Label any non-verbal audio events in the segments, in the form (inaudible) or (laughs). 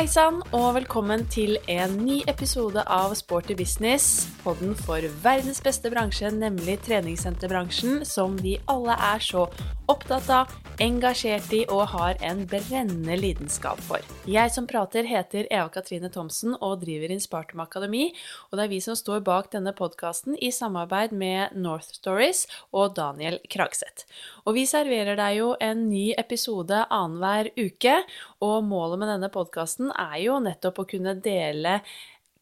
Hei sann, og velkommen til en ny episode av Sporty business. Podden for verdens beste bransje, nemlig treningssenterbransjen, som vi alle er så opptatt av, engasjert i og har en brennende lidenskap for. Jeg som prater, heter Eva Katrine Thomsen og driver Inspartum Akademi, og det er vi som står bak denne podkasten i samarbeid med North Stories og Daniel Kragseth. Og vi serverer deg jo en ny episode annenhver uke, og målet med denne podkasten er jo nettopp å kunne dele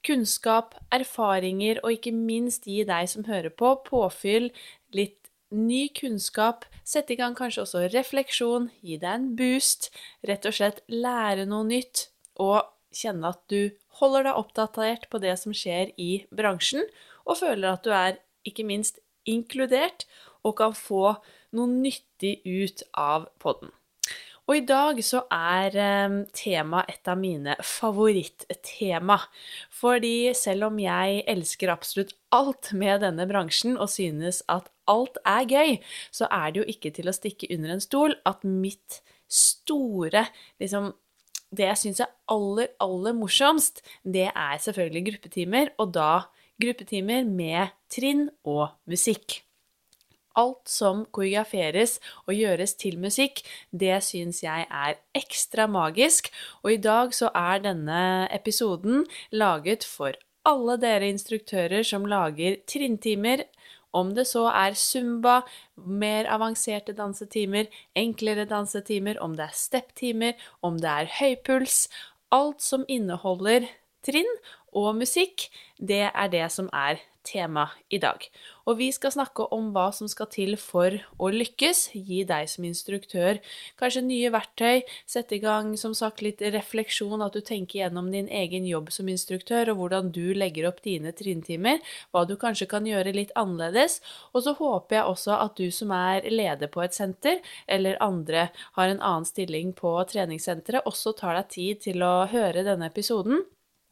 kunnskap, erfaringer og ikke minst gi deg som hører på, påfyll, litt ny kunnskap, sette i gang kanskje også refleksjon, gi deg en boost, rett og slett lære noe nytt. Og kjenne at du holder deg oppdatert på det som skjer i bransjen, og føler at du er ikke minst inkludert og kan få noe nyttig ut av podden. Og i dag så er temaet tema et av mine favorittema. Fordi selv om jeg elsker absolutt alt med denne bransjen og synes at alt er gøy, så er det jo ikke til å stikke under en stol at mitt store liksom det jeg syns er aller, aller morsomst, det er selvfølgelig gruppetimer, og da gruppetimer med trinn og musikk alt som koreograferes og gjøres til musikk, det syns jeg er ekstra magisk. Og i dag så er denne episoden laget for alle dere instruktører som lager trinntimer. Om det så er zumba, mer avanserte dansetimer, enklere dansetimer, om det er stepptimer, om det er høypuls Alt som inneholder trinn og musikk, det er det som er tema i dag. Og vi skal snakke om hva som skal til for å lykkes, gi deg som instruktør kanskje nye verktøy, sette i gang som sagt litt refleksjon, at du tenker gjennom din egen jobb som instruktør, og hvordan du legger opp dine trinntimer, hva du kanskje kan gjøre litt annerledes. Og så håper jeg også at du som er leder på et senter, eller andre har en annen stilling på treningssenteret, også tar deg tid til å høre denne episoden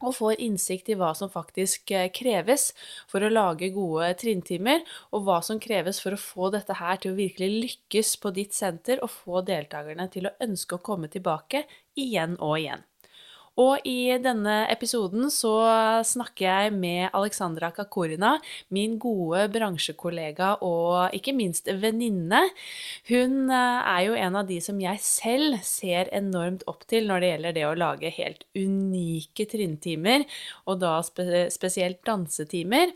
og får innsikt i hva som faktisk eh, kreves for å lage gode trinntimer, og hva som kreves for å få dette her til å virkelig lykkes på ditt senter, og få deltakerne til å ønske å komme tilbake igjen og igjen. Og i denne episoden så snakker jeg med Alexandra Kakorina, min gode bransjekollega og ikke minst venninne. Hun eh, er jo en av de som jeg selv ser enormt opp til når det gjelder det å lage helt unike trinntimer, og da spesielt dansetimer.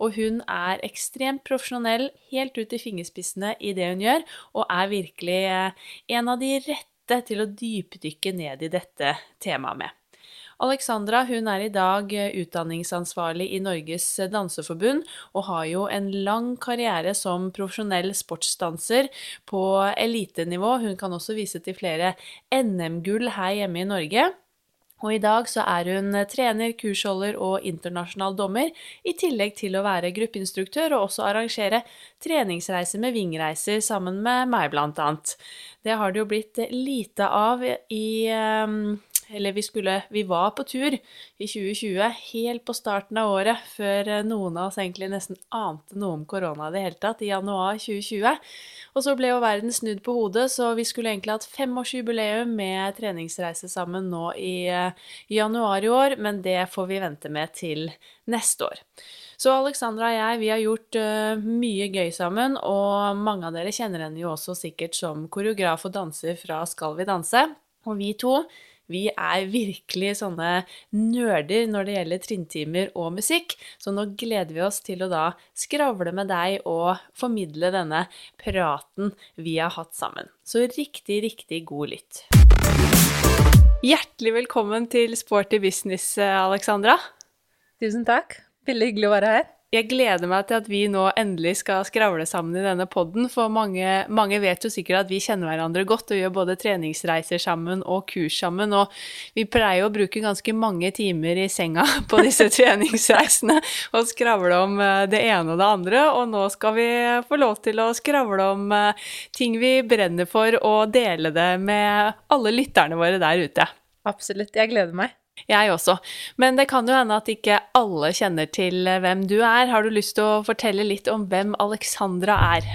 Og hun er ekstremt profesjonell, helt ut i fingerspissene i det hun gjør, og er virkelig eh, en av de rette til å dypdykke ned i dette temaet med. Alexandra hun er i dag eh, utdanningsansvarlig i Norges eh, danseforbund, og har jo en lang karriere som profesjonell sportsdanser på elitenivå. Hun kan også vise til flere NM-gull her hjemme i Norge. Og i dag så er hun eh, trener, kursholder og internasjonal dommer, i tillegg til å være gruppeinstruktør og også arrangere treningsreiser med vingreiser sammen med meg, blant annet. Det har det jo blitt lite av i eller vi skulle Vi var på tur i 2020, helt på starten av året, før eh, noen av oss egentlig nesten ante noe om korona i det hele tatt, i januar 2020. Og så ble jo verden snudd på hodet, så vi skulle egentlig hatt femårsjubileum med treningsreise sammen nå i, eh, januar i år, men det får vi vente med til neste år. Så Alexandra og jeg, vi har gjort uh, mye gøy sammen, og mange av dere kjenner henne jo også sikkert som koreograf og danser fra Skal vi danse. Og vi to, vi er virkelig sånne nerder når det gjelder trinntimer og musikk, så nå gleder vi oss til å da skravle med deg og formidle denne praten vi har hatt sammen. Så riktig, riktig god lytt. Hjertelig velkommen til Sporty business, Alexandra. Tusen takk. Veldig hyggelig å være her jeg gleder meg til at vi nå endelig skal skravle sammen i denne poden, for mange, mange, vet jo sikkert at vi kjenner hverandre godt og gjør både treningsreiser sammen og kurs sammen, og vi pleier å bruke ganske mange timer i senga (laughs) på disse treningsreisene og skravle om eh, det ene og det andre, og nå skal vi få lov til å skravle om eh, ting vi brenner for, og dele det med alle lytterne våre der ute. Absolutt. Jeg gleder meg. Jeg også. Men det kan jo hende at ikke alle kjenner til hvem du er. Har du lyst til å fortelle litt om hvem Alexandra er?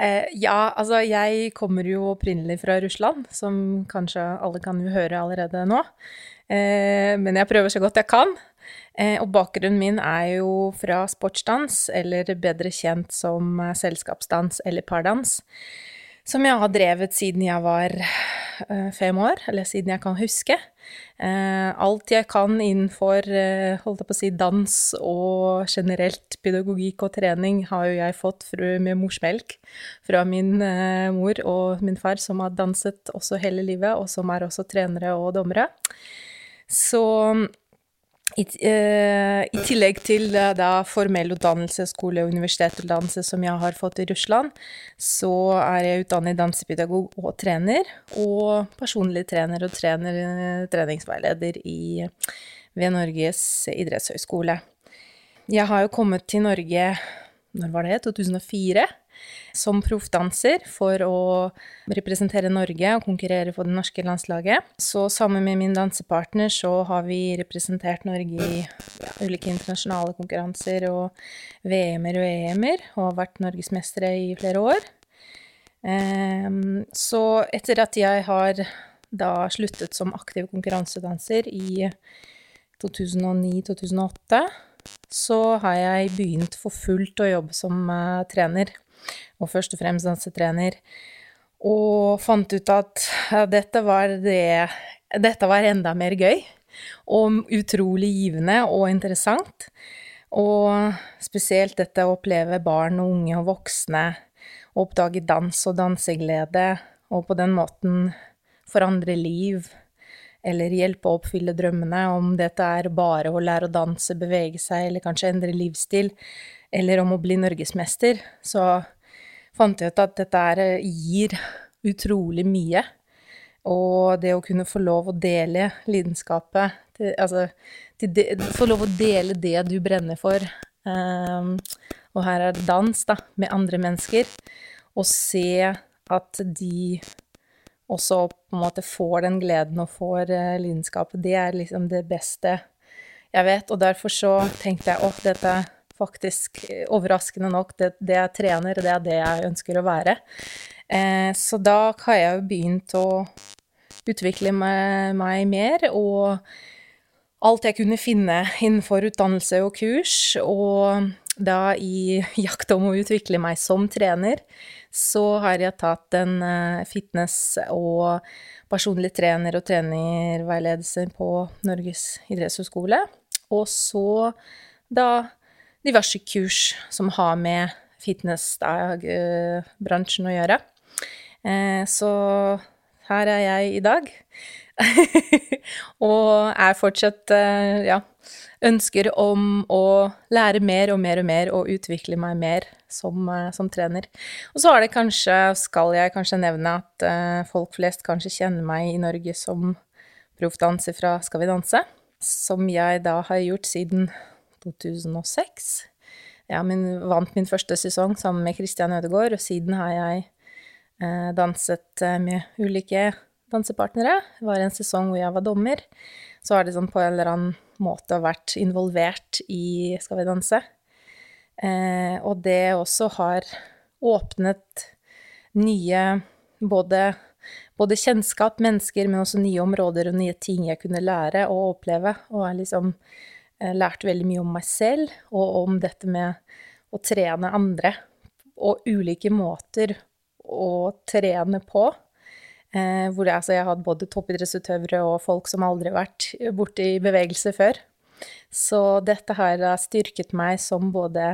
Eh, ja, altså jeg kommer jo opprinnelig fra Russland, som kanskje alle kan jo høre allerede nå. Eh, men jeg prøver så godt jeg kan. Eh, og bakgrunnen min er jo fra sportsdans, eller bedre kjent som eh, selskapsdans eller pardans. Som jeg har drevet siden jeg var eh, fem år, eller siden jeg kan huske. Eh, alt jeg kan innenfor eh, holdt jeg på å si, dans og generelt pedagogikk og trening, har jo jeg fått med morsmelk fra min mor og min far, som har danset også hele livet, og som er også trenere og dommere. Så i, uh, I, tillegg til uh, da formell utdannelse, skole- og universitetsutdannelse som jeg har fått i Russland, så er jeg utdannet dansepedagog og trener, og personlig trener og trener, uh, treningsveileder i, ved Norges idrettshøgskole. Jeg har jo kommet til Norge når var det? 2004 som proffdanser for å representere Norge og konkurrere for det norske landslaget. Så sammen med min dansepartner så har vi representert Norge i ulike internasjonale konkurranser og VM-er og EM-er, og har vært norgesmestere i flere år. Um, så etter at jeg har da sluttet som aktiv konkurransedanser i 2009-2008, så har jeg begynt for fullt å jobbe som uh, trener og først og fremst dansetrener. Og fant ut at dette var det Dette var enda mer gøy. Og utrolig givende og interessant. Og spesielt dette å oppleve barn og unge og voksne oppdage dans og danseglede, og på den måten forandre liv, eller hjelpe å oppfylle drømmene, om dette er bare å lære å danse, bevege seg, eller kanskje endre livsstil, eller om å bli norgesmester, så fant jeg ut at dette eh, gir utrolig mye. Og det å kunne få lov å dele lidenskapet til, Altså de, få lov å dele det du brenner for. Um, og her er det dans, da, med andre mennesker. Og se at de også på en måte får den gleden og får uh, lidenskapet. Det er liksom det beste jeg vet. Og derfor så tenkte jeg at dette faktisk eh, overraskende nok det, det jeg trener, det er det jeg ønsker å være. Eh, så da har jeg jo begynt å utvikle meg, meg, mer, og alt jeg kunne finne innenfor utdannelse og kurs, og da i jakt om å utvikle meg som trener, så har jeg tatt en uh, fitness- og personlig trener- og trenerveiledelse på Norges idrettshøgskole. Og så da diverse kurs som har med fitnessbransjen å gjøre. Eh, så her er jeg i dag. (laughs) og er fortsatt eh, ja, ønsker om å lære mer og mer og mer og utvikle meg mer som, eh, som trener. Og så kanskje, skal jeg kanskje nevne at folk flest kanskje kjenner meg i Norge som proffdanser fra Skal vi danse, som jeg da har gjort siden 2006. Jeg min, vant min første sesong sammen med Christian Ødegaard, og siden har jeg eh, danset eh, med ulike dansepartnere. Det var en sesong hvor jeg var dommer. Så har det sånn på en eller annen måte vært involvert i Skal vi danse. Eh, og det også har åpnet nye både, både kjennskap, mennesker, men også nye områder og nye ting jeg kunne lære og oppleve. Og er liksom lært veldig mye om meg selv, og om dette med å trene andre. Og ulike måter å trene på. Eh, hvor altså, jeg har hatt både toppidrettsutøvere og folk som aldri har vært borte i bevegelse før. Så dette har styrket meg som både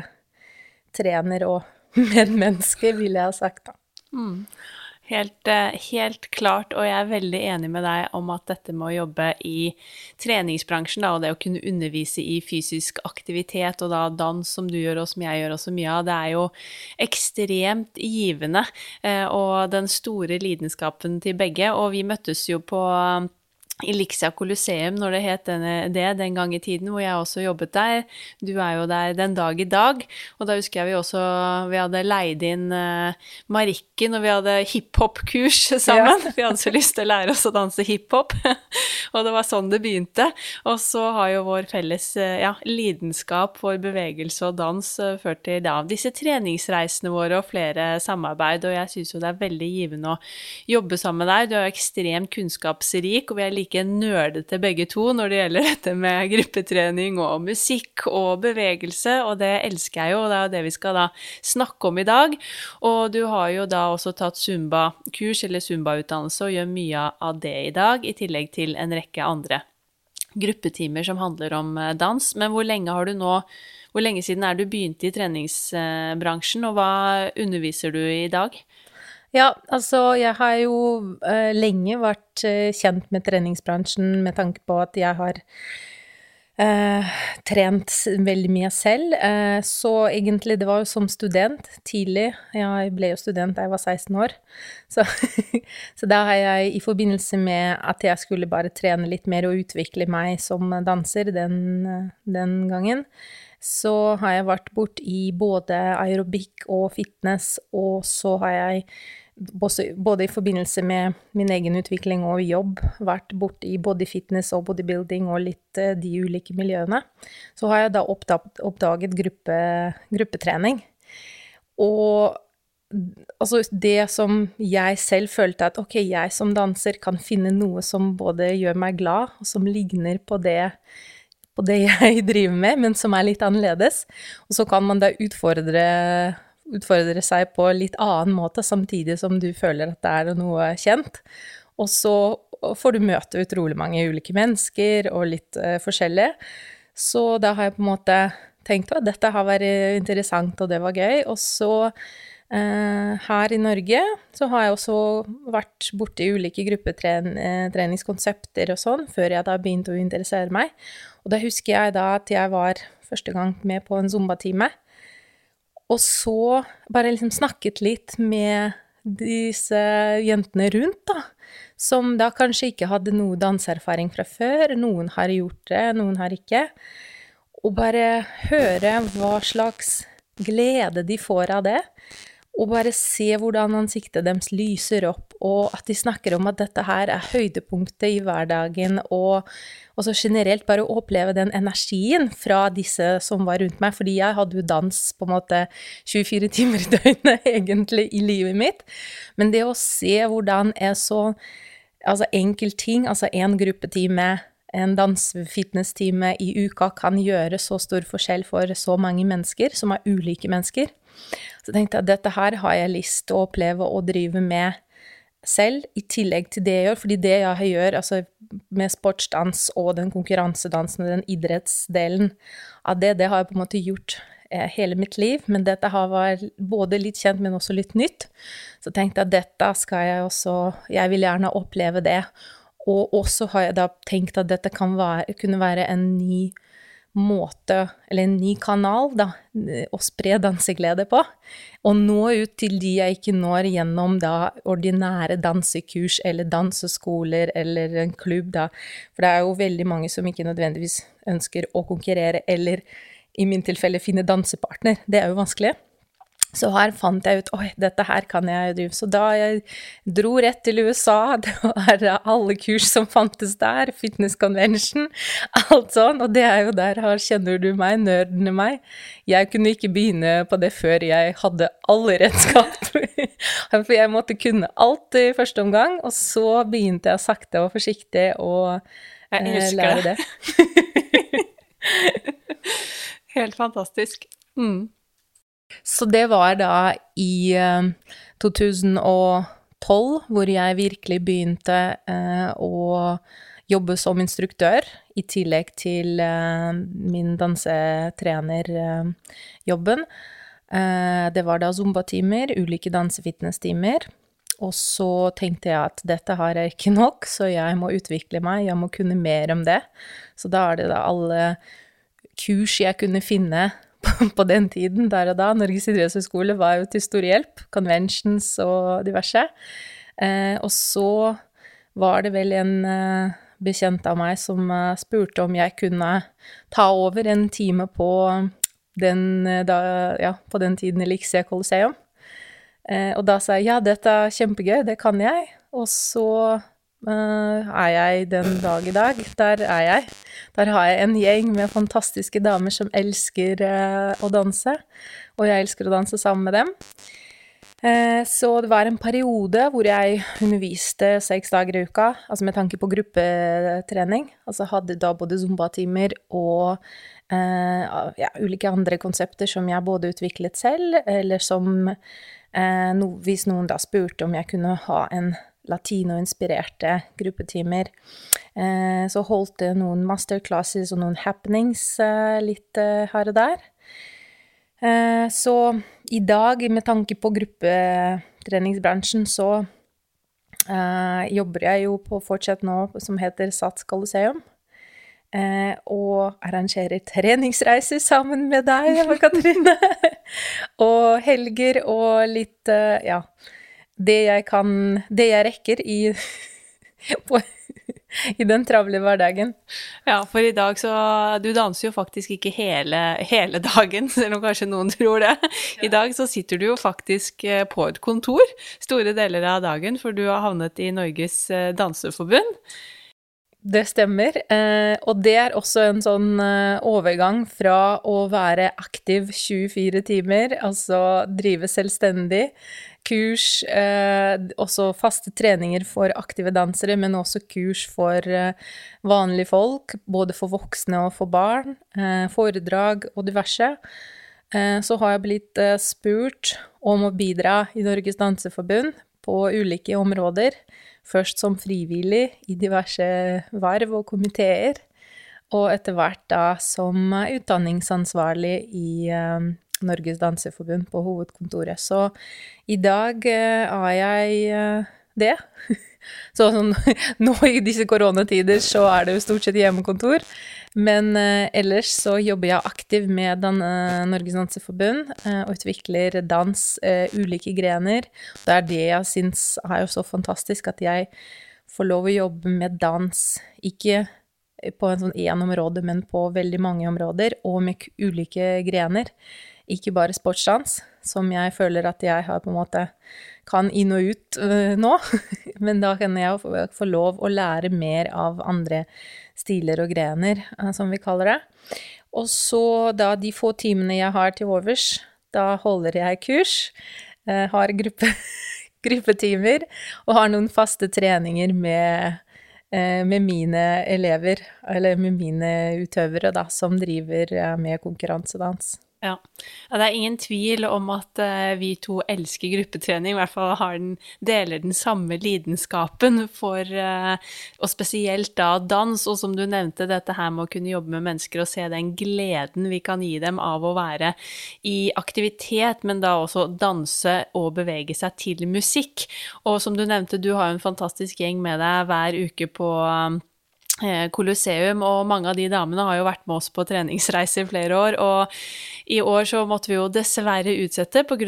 trener og (laughs) medmenneske, ville jeg ha sagt, da. Mm. Helt, eh, helt, klart, og jeg er veldig enig med deg om at dette med å jobbe i treningsbransjen, da, og det å kunne undervise i fysisk aktivitet, og da dans som du gjør, og som jeg gjør også mye av, det er jo ekstremt givende. Eh, og den store lidenskapen til begge. Og vi møttes jo på i Lixia Colosseum, når det het det den gang i tiden, hvor jeg også jobbet der. Du er jo der den dag i dag. Og da husker jeg vi også Vi hadde leid inn uh, Marikken, og vi hadde hiphop-kurs sammen. Ja. vi hadde så lyst til å lære oss å danse hiphop. (laughs) og det var sånn det begynte. Og så har jo vår felles uh, ja, lidenskap for bevegelse og dans uh, ført til ja, disse treningsreisene våre og flere samarbeid. Og jeg syns jo det er veldig givende å jobbe sammen med deg. Du er jo ekstremt kunnskapsrik, og vi er like like nerdete begge to når det gjelder dette med gruppetrening og musikk og bevegelse, og det elsker jeg jo, og det er det vi skal da snakke om i dag. Og du har jo da også tatt zumba-kurs eller zumba-utdannelse og gjør mye av det i dag, i tillegg til en rekke andre gruppetimer som handler om eh, dans. Men hvor lenge har du nå hvor lenge siden er du begynte i treningsbransjen, og hva underviser du i dag? Ja, altså jeg har jo uh, lenge vært uh, kjent med treningsbransjen med tanke på at jeg har uh, trent veldig mye selv. så egentlig, det var jo som student tidlig. Jeg ble jo student da jeg var 16 år. Så, (laughs) så da har jeg i forbindelse med at jeg skulle bare trene litt mer og utvikle meg som danser den, den gangen, så har jeg vært borti både aerobikk og fitness, og så har jeg både i forbindelse med min egen utvikling og jobb, vært borti både fitness og bodybuilding og litt eh, de ulike miljøene, så har jeg da oppdaget gruppe, gruppetrening. Og altså det som jeg selv følte at ok, jeg som danser kan finne noe som både gjør meg glad, og som ligner på det, på det jeg (laughs) driver med, men som er litt annerledes. Og så kan man da utfordre utfordre seg på litt annen måte, samtidig som du føler at det er noe kjent. Og så får du møte utrolig mange ulike mennesker og litt uh, forskjellig. Så da har jeg på en måte tenkt at dette har vært interessant, og det var gøy. Og så uh, her i Norge så har jeg også vært borti ulike gruppetreningskonsepter og sånn, før jeg da begynte å interessere meg. Og da husker jeg da at jeg var første gang med på en zumba-time. Og så bare liksom snakket litt med disse jentene rundt, da. Som da kanskje ikke hadde noe danseerfaring fra før. Noen har gjort det, noen har ikke. Og bare høre hva slags glede de får av det. Og bare se hvordan ansiktet deres lyser opp, og at de snakker om at dette her er høydepunktet i hverdagen, og og så generelt bare å oppleve den energien fra disse som var rundt meg, fordi jeg hadde jo dans på en måte 24 timer i døgnet (laughs) egentlig i livet mitt. Men det å se hvordan er så altså enkel ting, altså en gruppetime, en dansefitnesstime i uka kan gjøre så stor forskjell for så mange mennesker, som er ulike mennesker. Så jeg tenkte at dette her har jeg lyst til å oppleve og drive med selv, i tillegg til det jeg gjør. Fordi det jeg gjør altså med sportsdans og den konkurransedansen og den idrettsdelen av det, det har jeg på en måte gjort eh, hele mitt liv. Men dette har vært både litt kjent, men også litt nytt. Så tenkte jeg at dette skal jeg også Jeg vil gjerne oppleve det. Og også har jeg da tenkt at dette være, kunne være en ny måte, eller en ny kanal, da, å spre danseglede på. Og nå ut til de jeg ikke når gjennom da ordinære dansekurs eller danseskoler eller en klubb, da. For det er jo veldig mange som ikke nødvendigvis ønsker å konkurrere, eller i min tilfelle finne dansepartner. Det er jo vanskelig. Så her fant jeg ut oi, dette her kan jeg drive. Så da jeg dro rett til USA, (laughs) det var alle kurs som fantes der, fitness convention, alt sånn. Og det er jo der her kjenner du meg, nerden i meg. Jeg kunne ikke begynne på det før jeg hadde alle redskap. (laughs) For jeg måtte kunne alt i første omgang, og så begynte jeg sakte og forsiktig å eh, lære det. det. (laughs) Helt fantastisk. Mm. Så det var da i 2012 eh, hvor jeg virkelig begynte eh, å jobbe som instruktør, i tillegg til eh, min dansetrenerjobben. Det var da zumba-timer, ulike dansefitness-timer. Og så tenkte jeg at dette har jeg ikke nok, så jeg må utvikle meg, jeg må kunne mer om det. Så da er det da alle kurs jeg kunne finne (laughs) på den tiden, der og da. Norges idrettshøgskole var jo til stor hjelp. Conventions og diverse. Eh, og så var det vel en eh, bekjent av meg som spurte om jeg kunne ta over en time på den, da, ja, på den tiden Elixia Coliseum. Og da sa jeg ja, dette er kjempegøy, det kan jeg. Og så er jeg den dag i dag. Der er jeg. Der har jeg en gjeng med fantastiske damer som elsker å danse, og jeg elsker å danse sammen med dem. Eh, så det var en periode hvor jeg underviste seks dager i uka, altså med tanke på gruppetrening. Altså hadde da både zumba-timer og ja, ulike andre konsepter som jeg både utviklet selv, eller som no, Hvis noen da spurte om jeg kunne ha en latinoinspirerte gruppetimer, eh, så holdt det noen masterclasses og noen happenings eh, litt eh, her og der. Så i dag, med tanke på gruppetreningsbransjen, så jobber jeg jo på fortsatt nå som heter Sats Coliseum. Eh, og arrangerer treningsreiser sammen med deg, Katrine. (laughs) og helger og litt Ja. Det jeg kan Det jeg rekker i (laughs) på i den travle hverdagen. Ja, for i dag så Du danser jo faktisk ikke hele, hele dagen, (laughs) selv om kanskje noen tror det. (laughs) I dag så sitter du jo faktisk eh, på et kontor store deler av dagen, for du har havnet i Norges eh, danseforbund. Det stemmer, eh, og det er også en sånn overgang fra å være aktiv 24 timer, altså drive selvstendig, kurs, eh, også faste treninger for aktive dansere, men også kurs for eh, vanlige folk, både for voksne og for barn, eh, foredrag og diverse. Eh, så har jeg blitt eh, spurt om å bidra i Norges Danseforbund på ulike områder. Først som frivillig i diverse verv og komiteer, og etter hvert da som utdanningsansvarlig i eh, Norges Danseforbund på hovedkontoret. Så i dag eh, er jeg eh, det. (laughs) Så sånn, (laughs) nå i disse koronatider så er det jo stort sett hjemmekontor. Men eh, ellers så jobber jeg aktivt med Dan Norges Danseforbund og utvikler dans, ulike grener. Det er det jeg syns er jo så fantastisk, at jeg får lov å jobbe med dans. Ikke på en sånn én område, men på veldig mange områder, og med ulike grener ikke bare sportsdans, som jeg føler at jeg har på en måte kan inn og ut uh, nå. (laughs) Men da kan jeg få, lov å lære mer av andre stiler og grener, uh, som vi kaller det. Og så da de få timene jeg har til overs, da holder jeg kurs, uh, har gruppe, (laughs) gruppetimer og har noen faste treninger med med mine elever, eller med mine utøvere, da, som driver med konkurransedans. Ja. ja. Det er ingen tvil om at uh, vi to elsker gruppetrening, i hvert fall den, deler den samme lidenskapen for uh, Og spesielt da dans, og som du nevnte, dette her med å kunne jobbe med mennesker og se den gleden vi kan gi dem av å være i aktivitet, men da også danse og bevege seg til musikk. Og som du nevnte, du har jo en fantastisk gjeng med deg hver uke på Eh, Colosseum, og mange av de damene har jo vært med oss på treningsreise i flere år. Og i år så måtte vi jo dessverre utsette pga.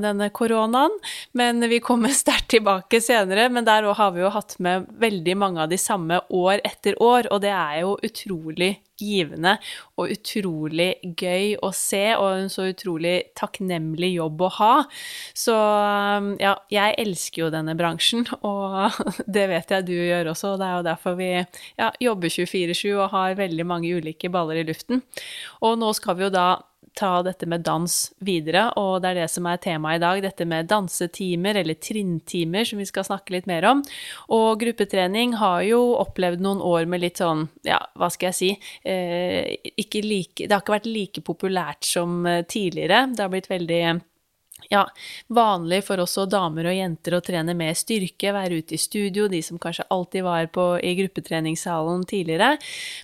denne koronaen, men vi kommer (laughs) sterkt tilbake senere. Men der òg har vi jo hatt med veldig mange av de samme år etter år, og det er jo utrolig givende og utrolig gøy å se, og en så utrolig takknemlig jobb å ha. Så um, ja, jeg elsker jo denne bransjen, (laughs) og det vet jeg du gjør også. og Det er jo derfor vi ja, jobber 24-7 og har veldig mange ulike baller i luften. Og nå skal vi jo da ta dette med dans videre, og det er det som er temaet i dag. Dette med dansetimer, eller trinntimer, som vi skal snakke litt mer om. Og gruppetrening har jo opplevd noen år med litt sånn, ja, hva skal jeg si eh, like, Det har ikke vært like populært som eh, tidligere. Det har blitt veldig ja, vanlig for også damer og jenter å trene mer styrke, være ute i studio, de som kanskje alltid var på, i gruppetreningssalen tidligere.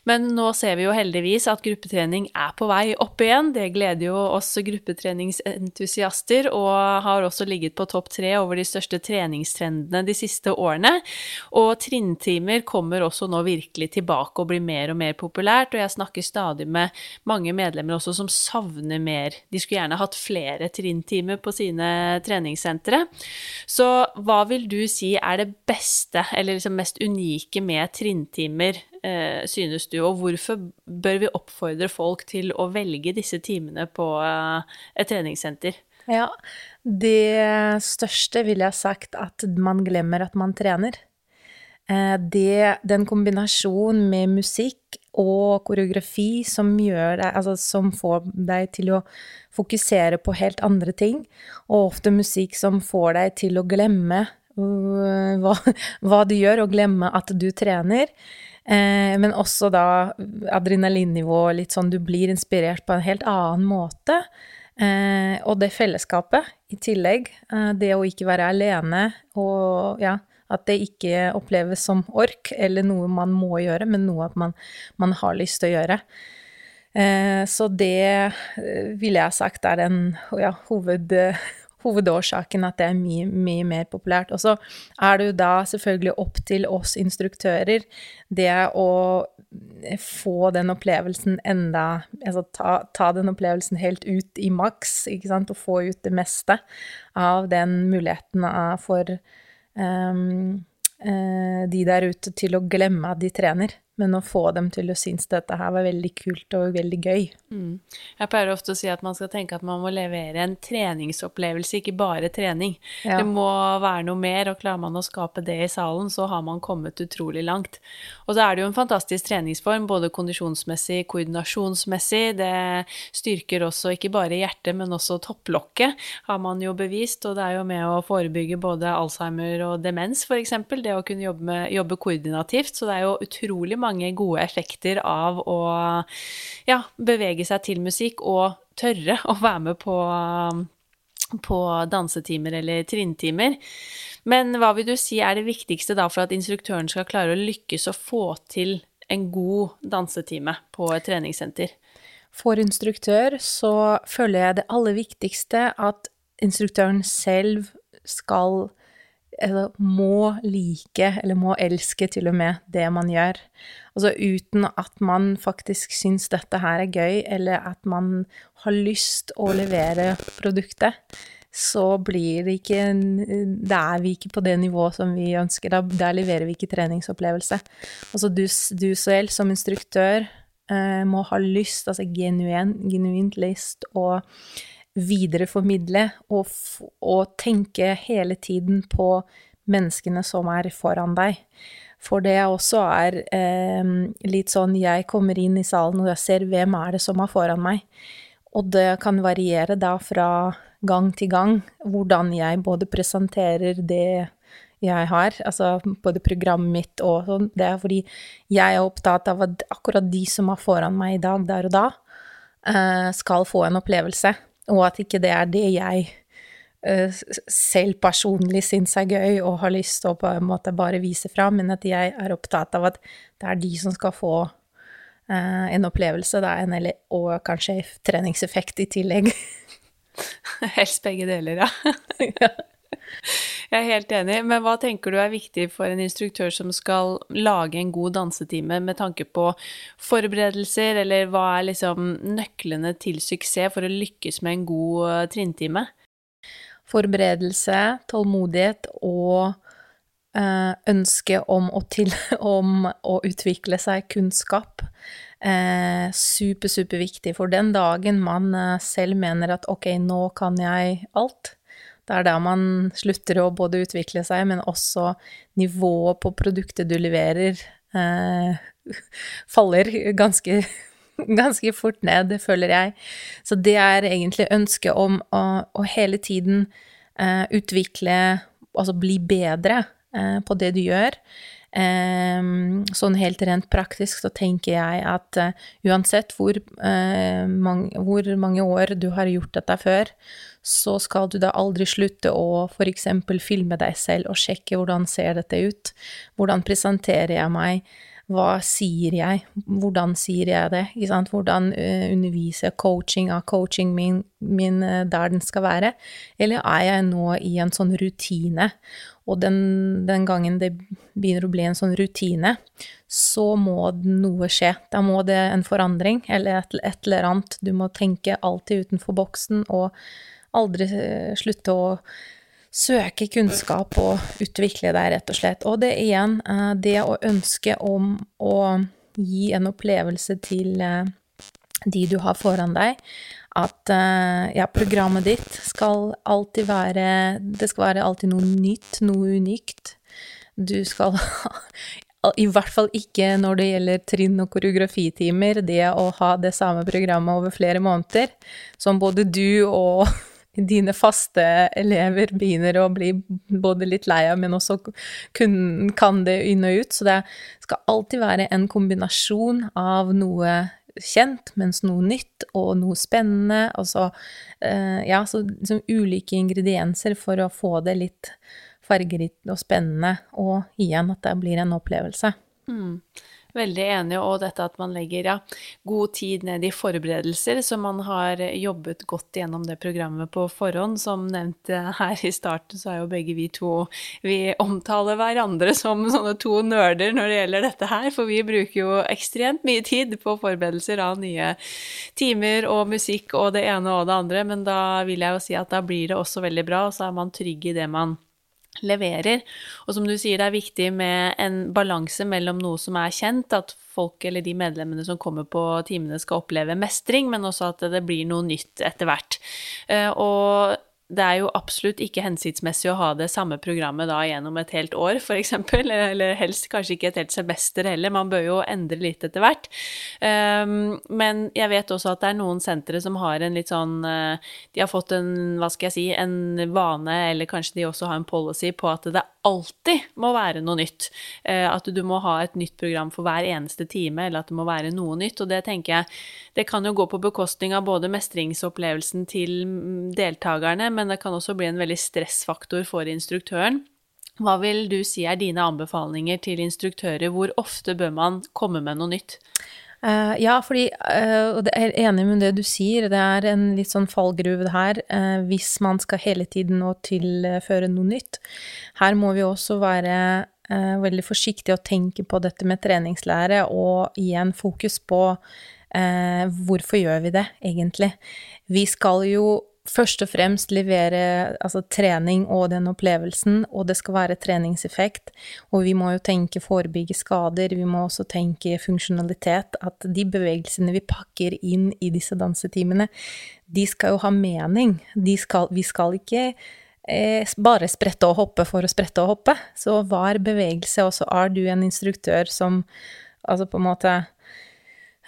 Men nå ser vi jo heldigvis at gruppetrening er på vei opp igjen. Det gleder jo oss gruppetreningsentusiaster, og har også ligget på topp tre over de største treningstrendene de siste årene. Og trinntimer kommer også nå virkelig tilbake og blir mer og mer populært, og jeg snakker stadig med mange medlemmer også som savner mer. De skulle gjerne hatt flere trinntimer på på sine treningssentre. Så hva vil du si er det beste, eller liksom mest unike med trinntimer, eh, synes du, og hvorfor bør vi oppfordre folk til å velge disse timene på eh, et treningssenter? Ja, det største ville jeg sagt at man glemmer at man trener. Eh, det, den kombinasjonen med musikk og koreografi som, deg, altså som får deg til å fokusere på helt andre ting, og ofte musikk som får deg til å glemme uh, hva, (laughs) hva, du gjør, og glemme at du trener. Eh, men også da adrenalinnivå, litt sånn du blir inspirert på en helt annen måte. Eh, og det fellesskapet i tillegg. Eh, det å ikke være alene og ja, at det ikke oppleves som ork eller noe man må gjøre, men noe at man, man har lyst til å gjøre. Eh, så det eh, ville jeg sagt er den ja, hoved, (laughs) hovedårsaken at det er mye, mye mer populært. Og så er det jo da selvfølgelig opp til oss instruktører det å få den opplevelsen enda Altså ta, ta, den opplevelsen helt ut i maks, ikke sant, og få ut det meste av den muligheten for um, uh, de der ute til å glemme at de trener men å få dem til å synes dette her var veldig kult og veldig gøy. Mm. Jeg pleier ofte å si at man skal tenke at man må levere en treningsopplevelse, ikke bare trening. Ja. Det må være noe mer, og klarer man å skape det i salen, så har man kommet utrolig langt. Og så er det jo en fantastisk treningsform, både kondisjonsmessig, koordinasjonsmessig. Det styrker også ikke bare hjertet, men også topplokket, har man jo bevist, og det er jo med å forebygge både Alzheimer og demens, f.eks. Det å kunne jobbe, med, jobbe koordinativt. Så det er jo utrolig mange mange gode effekter av å ja, bevege seg til musikk og tørre å være med på, på dansetimer eller trinntimer. Men hva vil du si er det viktigste da for at instruktøren skal klare å lykkes og få til en god dansetime på et treningssenter? For instruktør så føler jeg det aller viktigste at instruktøren selv skal eller må like, eller må elske til og med, det man gjør. Altså uten at man faktisk syns dette her er gøy, eller at man har lyst å levere produktet, så blir det ikke Da er vi ikke på det nivået som vi ønsker. Da, der leverer vi ikke treningsopplevelse. Altså du, du selv som instruktør eh, må ha lyst, altså genuin, genuint lyst, og videreformidle og, og tenke hele tiden på menneskene som er foran deg. For det også er eh, litt sånn jeg kommer inn i salen og jeg ser hvem er det som er foran meg. Og det kan variere da fra gang til gang hvordan jeg både presenterer det jeg har, altså både programmet mitt og sånn. Det er fordi jeg er opptatt av at akkurat de som er foran meg i dag, der og da, eh, skal få en opplevelse og at ikke det er det jeg uh, selv personlig syns er gøy og har lyst til å på en måte bare vise fram, men at jeg er opptatt av at det er de som skal få uh, en opplevelse, da, en, og kanskje treningseffekt i tillegg. (laughs) Helst begge deler, ja. (laughs) ja. Jeg er helt enig, men hva tenker du er viktig for en instruktør som skal lage en god dansetime med tanke på forberedelser, eller hva er liksom nøklene til suksess for å lykkes med en god eh, trinntime? Forberedelse, tålmodighet og øh, ønske om å, til, (laughs) om å utvikle seg kunnskap. Eh, super, superviktig. For den dagen man selv mener at ok, nå kan jeg alt, det er da man slutter å både utvikle seg, men også nivået på produktet du leverer, eh, (laughs) faller ganske, (laughs) ganske fort ned, føler jeg. Så det er egentlig ønsket om å, å hele tiden eh, utvikle, altså bli bedre eh, på det du gjør. Um, sånn helt rent praktisk så tenker jeg at uh, uansett hvor, uh, mange, hvor, mange, år du har gjort dette før, så skal du da aldri slutte å f.eks. filme deg selv og sjekke hvordan ser dette ut, hvordan presenterer jeg meg, hva sier jeg, hvordan sier jeg det, hvordan uh, underviser coaching av coaching min, min uh, der den skal være, eller er jeg nå i en sånn rutine, og den, den gangen det begynner å bli en sånn rutine, så må noe skje, da må det en forandring, eller et, et eller annet, du må tenke alltid utenfor boksen og aldri eh, slutte å søke kunnskap og utvikle deg, rett og slett. Og det igjen, eh, det å ønske om å gi en opplevelse til eh, de du har foran deg, at ja, programmet ditt skal alltid være Det skal være alltid noe nytt, noe unikt. Du skal (laughs) I hvert fall ikke når det gjelder trinn- og koreografitimer, det å ha det samme programmet over flere måneder, som både du og dine faste elever begynner å bli både litt lei av, men også kun, kan det inn og ut. Så det skal alltid være en kombinasjon av noe kjent, mens noe nytt og noe spennende. Altså, ja, så liksom ulike ingredienser for å få det litt fargerikt og spennende, og igjen at det blir en opplevelse. Mm. Veldig enig, og dette at man legger ja, god tid ned i forberedelser, så man har jobbet godt gjennom det programmet på forhånd. Som nevnt her i starten, så er jo begge vi to Vi omtaler hverandre som sånne to nerder når det gjelder dette her, for vi bruker jo ekstremt mye tid på forberedelser av nye timer og musikk og det ene og det andre, men da vil jeg jo si at da blir det også veldig bra, og så er man trygg i det man leverer. Og som du sier, det er viktig med en balanse mellom noe som er kjent, at folk eller de medlemmene som kommer på timene skal oppleve mestring, men også at det blir noe nytt etter hvert. Eh, og det er jo absolutt ikke hensiktsmessig å ha det samme programmet da gjennom et helt år, f.eks., (laughs) eller helst kanskje ikke et helt semester heller, man bør jo endre litt etter hvert. Um, men jeg vet også at det er noen sentre som har en litt sånn uh, De har fått en, hva skal jeg si, en vane, eller kanskje de også har en policy på at det alltid må være noe nytt. Uh, at du må ha et nytt program for hver eneste time, eller at det må være noe nytt. Og det tenker jeg, det kan jo gå på bekostning av både mestringsopplevelsen til deltakerne, men det kan også bli en veldig stressfaktor for instruktøren. Hva vil du si er dine anbefalinger til instruktører? Hvor ofte bør man komme med noe nytt? Uh, ja, fordi uh, Og jeg er enig med det du sier, det er en litt sånn fallgruve her uh, hvis man skal hele tiden nå tilføre noe nytt. Her må vi også være veldig forsiktige og tenke på dette med treningslære, og igjen fokus på hvorfor gjør vi det egentlig. Vi skal jo først og fremst levere altså, trening og den opplevelsen, og det skal være treningseffekt. Og vi må jo tenke forebygge skader, vi må også tenke funksjonalitet. At de bevegelsene vi pakker inn i disse dansetimene, de skal jo ha mening. Skal, vi skal ikke eh, bare sprette og hoppe for å sprette og hoppe. Så hver bevegelse, og så er du en instruktør som altså på en måte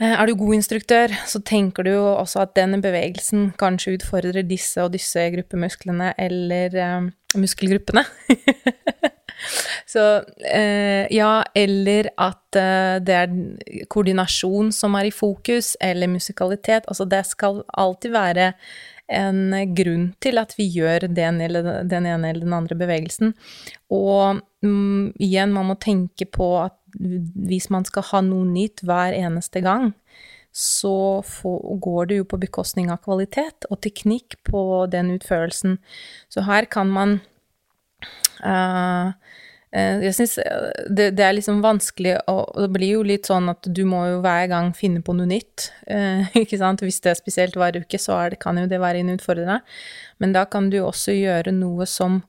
er du god instruktør, så tenker du jo også at denne bevegelsen kanskje utfordrer disse og disse gruppemusklene eller eh, muskelgruppene. (laughs) så eh, ja, eller at eh, det er koordinasjon som er i fokus, eller musikalitet. Altså det skal alltid være en grunn til at vi gjør den, eller den ene eller den andre bevegelsen. Og mm, igjen, man må tenke på at hvis man skal ha noe nytt hver eneste gang, så går det jo på bekostning av kvalitet og teknikk på den utførelsen. Så her kan man uh, jeg syns det, det, er liksom vanskelig og Det blir jo litt sånn at du må jo hver gang finne på noe nytt. (laughs) Ikke sant? Hvis det er spesielt hver uke, så det, kan jo det være en utfordrende. Men da kan du også gjøre noe som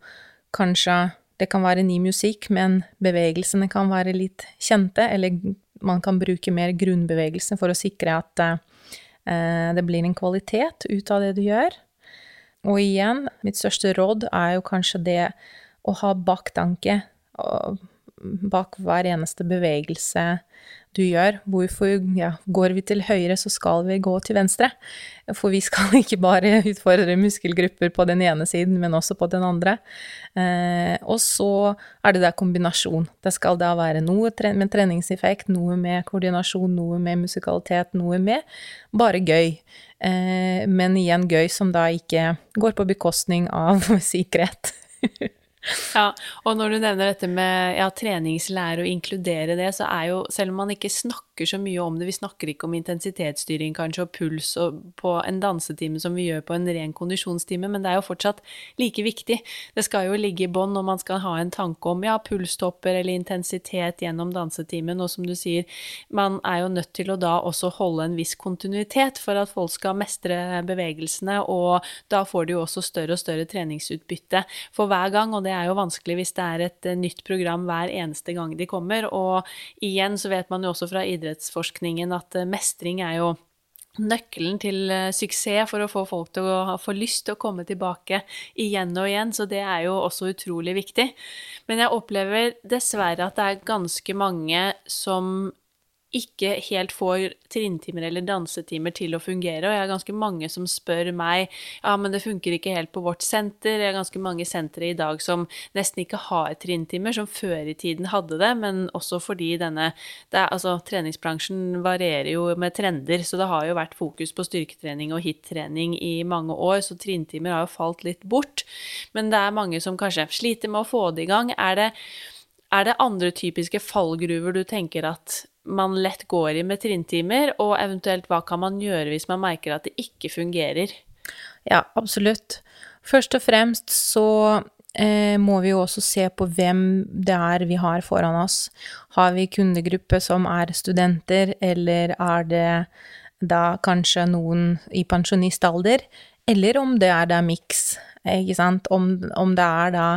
kanskje det kan være ny musikk, men bevegelsene kan være litt kjente, eller man kan bruke mer grunnbevegelse for å sikre at uh, det blir en kvalitet ut av det du gjør. Og igjen, mitt største råd er jo kanskje det å ha baktanke bak hver eneste bevegelse du gjør. Hvorfor ja, går vi til høyre, så skal vi gå til venstre? For vi skal (laughs) ikke bare utfordre muskelgrupper på den ene siden, men også på den andre. Eh, og så er det da kombinasjon. Det skal da være noe med treningseffekt, noe med koordinasjon, noe med musikalitet, noe med bare gøy. Eh, men igjen gøy som da ikke går på bekostning av (laughs) sikkerhet. (laughs) Ja, og når du nevner dette med ja, treningslære og inkludere det, så er jo, selv om man ikke snakker snakker så mye om det. Vi snakker ikke om intensitetsstyring kanskje, og puls og på en dansetime som vi gjør på en ren kondisjonstime, men det er jo fortsatt like viktig. Det skal jo ligge i bånn når man skal ha en tanke om ja, pulstopper eller intensitet gjennom dansetimen, og som du sier, man er jo nødt til å da også holde en viss kontinuitet for at folk skal mestre bevegelsene, og da får de jo også større og større treningsutbytte for hver gang, og det er jo vanskelig hvis det er et nytt program hver eneste gang de kommer. Og igjen så vet man jo også fra idrettsforskningen at eh, mestring er jo nøkkelen til eh, suksess for å få folk til å få lyst til å komme tilbake igjen og igjen, så det er jo også utrolig viktig. Men jeg opplever dessverre at det er ganske mange som ikke helt får trinntimer eller dansetimer til å fungere, og jeg har ganske mange som spør meg ja, men det funker ikke helt på vårt senter. Jeg har ganske mange sentre i dag som nesten ikke har trinntimer, som før i tiden hadde det, men også fordi denne er, Altså, treningsbransjen varierer jo med trender, så det har jo vært fokus på styrketrening og hit-trening i mange år, så trinntimer har jo falt litt bort. Men det er mange som kanskje sliter med å få det i gang. Er det er det andre typiske fallgruver du tenker at man lett går i med trinntimer, og eventuelt hva kan man gjøre hvis man merker at det ikke fungerer? Ja, absolutt. Først og fremst så eh, må vi jo også se på hvem det er vi har foran oss. Har vi kundegruppe som er studenter, eller er det da kanskje noen i pensjonistalder? Eller om det er da miks, ikke sant. Om, om det er da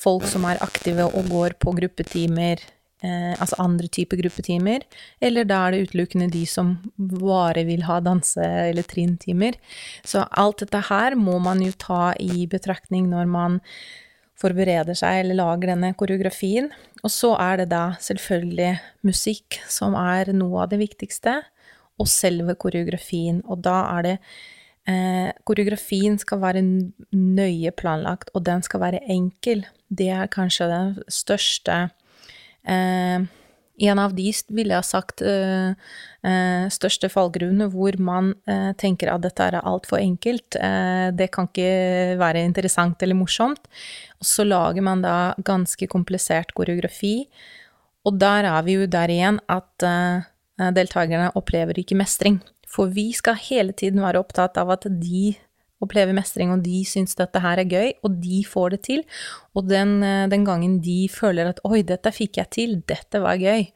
folk som er aktive og går på gruppetimer eh, altså andre typer gruppetimer, eller da er det utelukkende de som bare vil ha danse- eller trinntimer. Så alt dette her må man jo ta i betraktning når man forbereder seg eller lager denne koreografien. Og så er det da selvfølgelig musikk som er noe av det viktigste, og selve koreografien. Og da er det eh, Koreografien skal være nøye planlagt, og den skal være enkel. Det er kanskje den største Eh, en av de, ville jeg ha sagt, eh, eh, største fallgruene hvor man tenker at dette er altfor enkelt, det kan ikke være interessant eller morsomt. Og så lager man da ganske komplisert koreografi, og der er vi jo der igjen at deltakerne opplever ikke mestring. For vi skal hele tiden være opptatt av at de opplever mestring, og de syns dette her er gøy, og de får det til. Og den, eh, den, gangen de føler at 'oi, dette fikk jeg til, dette var gøy',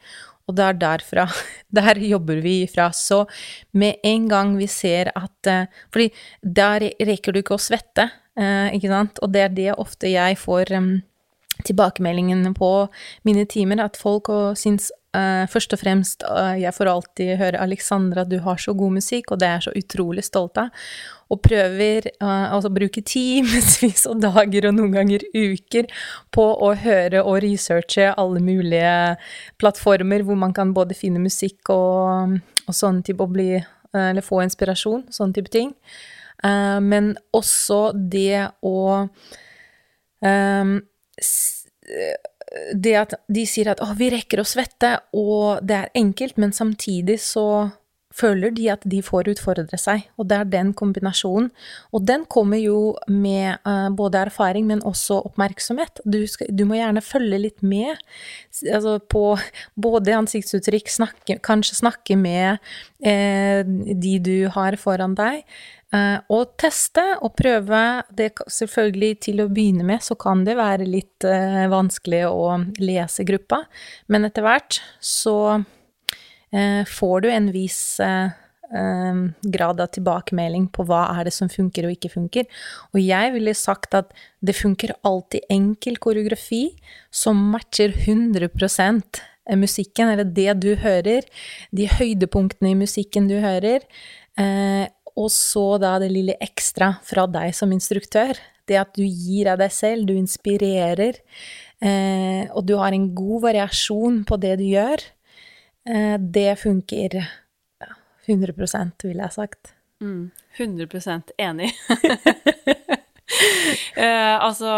og det er derfra (laughs) Der jobber vi ifra. Så med en gang vi ser at eh, Fordi der rekker du ikke å svette, eh, ikke sant, og det er det ofte jeg får tilbakemeldingen på mine timer, at folk syns Uh, først og fremst, uh, jeg får alltid høre 'Alexandra, du har så god musikk', og det er jeg så utrolig stolt av. Og prøver uh, altså bruke timevis og dager og noen ganger uker på å høre og researche alle mulige plattformer hvor man kan både finne musikk og, og sånn type å bli Eller få inspirasjon, sånn type ting. men også det å um, det at de sier at 'å, vi rekker å svette', og det er enkelt, men samtidig så føler de at de får utfordre seg, og det er den kombinasjonen. Og den kommer jo med uh, både erfaring, men også oppmerksomhet. Du, skal, du må gjerne følge litt med altså på både ansiktsuttrykk, snakke, kanskje snakke med uh, de du har foran deg, Uh, og teste og prøve. Det selvfølgelig til å begynne med så kan det være litt uh, vanskelig å lese gruppa, men etter hvert så får du en viss grad av tilbakemelding på hva er det som funker og ikke funker. Og jeg ville sagt at det funker alltid enkel koreografi som matcher 100% musikken, eller det du hører, de høydepunktene i musikken du hører. Og så da det lille ekstra fra deg som instruktør. Det at du gir av deg selv, du inspirerer, eh, og du har en god variasjon på det du gjør. Eh, det funker ja, 100% ville jeg sagt. Mm, 100% enig. (laughs) uh, (laughs) altså,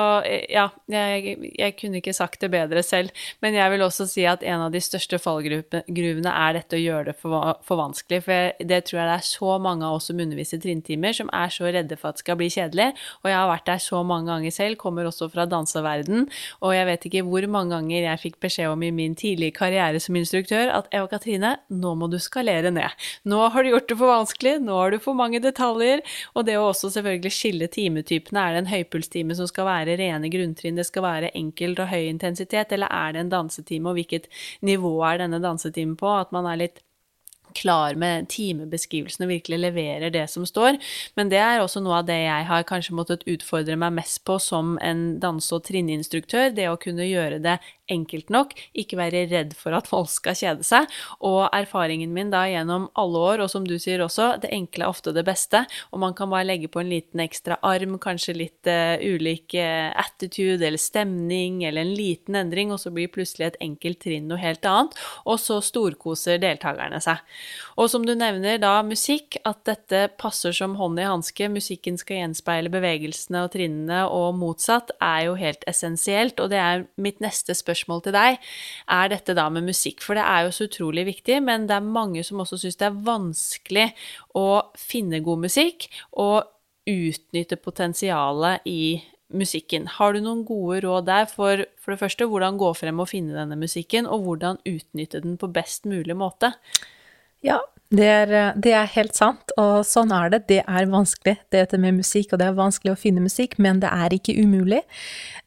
ja, jeg, jeg, kunne ikke sagt det bedre selv. Men jeg vil også si at en av de største fallgruvene er dette å gjøre det for, for vanskelig. For det tror jeg det er så mange av oss som underviser trinntimer, som er så redde for at det skal bli kjedelig. Og jeg har vært der så mange ganger selv, kommer også fra danseverden, og jeg vet ikke hvor mange ganger jeg fikk beskjed om i min tidlige karriere som instruktør at Eva Katrine, nå må du skalere ned. Nå har du gjort det for vanskelig, nå har du for mange detaljer. Og det å også selvfølgelig skille timetypene. Er det en høypulstime som skal være rene grunntrinn, det skal være enkelt og høy intensitet, eller er det en dansetime, og hvilket nivå er denne dansetimen på? At man er litt klar med timebeskrivelsen og virkelig leverer det som står. Men det er også noe av det jeg har kanskje måttet utfordre meg mest på som en danse- og trinneinstruktør. Det å kunne gjøre det enkelt nok, ikke være redd for at folk skal kjede seg. Og erfaringen min da gjennom alle år, og som du sier også, det enkle er ofte det beste. Og man kan bare legge på en liten ekstra arm, kanskje litt uh, ulik uh, attitude eller stemning, eller en liten endring, og så blir plutselig et enkelt trinn noe helt annet. Og så storkoser deltakerne seg. Og som du nevner da musikk, at dette passer som hånd i hanske, musikken skal gjenspeile bevegelsene og trinnene, og motsatt, er jo helt essensielt. Og det er mitt neste spørsmål spørsmål til deg, er dette da med musikk? For det er jo så utrolig viktig, men det er mange som også syns det er vanskelig å finne god musikk og utnytte potensialet i musikken. Har du noen gode råd der for for det første hvordan gå frem og finne denne musikken, og hvordan utnytte den på best mulig måte? Ja, det er, det er, helt sant, og sånn er det. Det er vanskelig, dette med musikk, og det er vanskelig å finne musikk, men det er ikke umulig.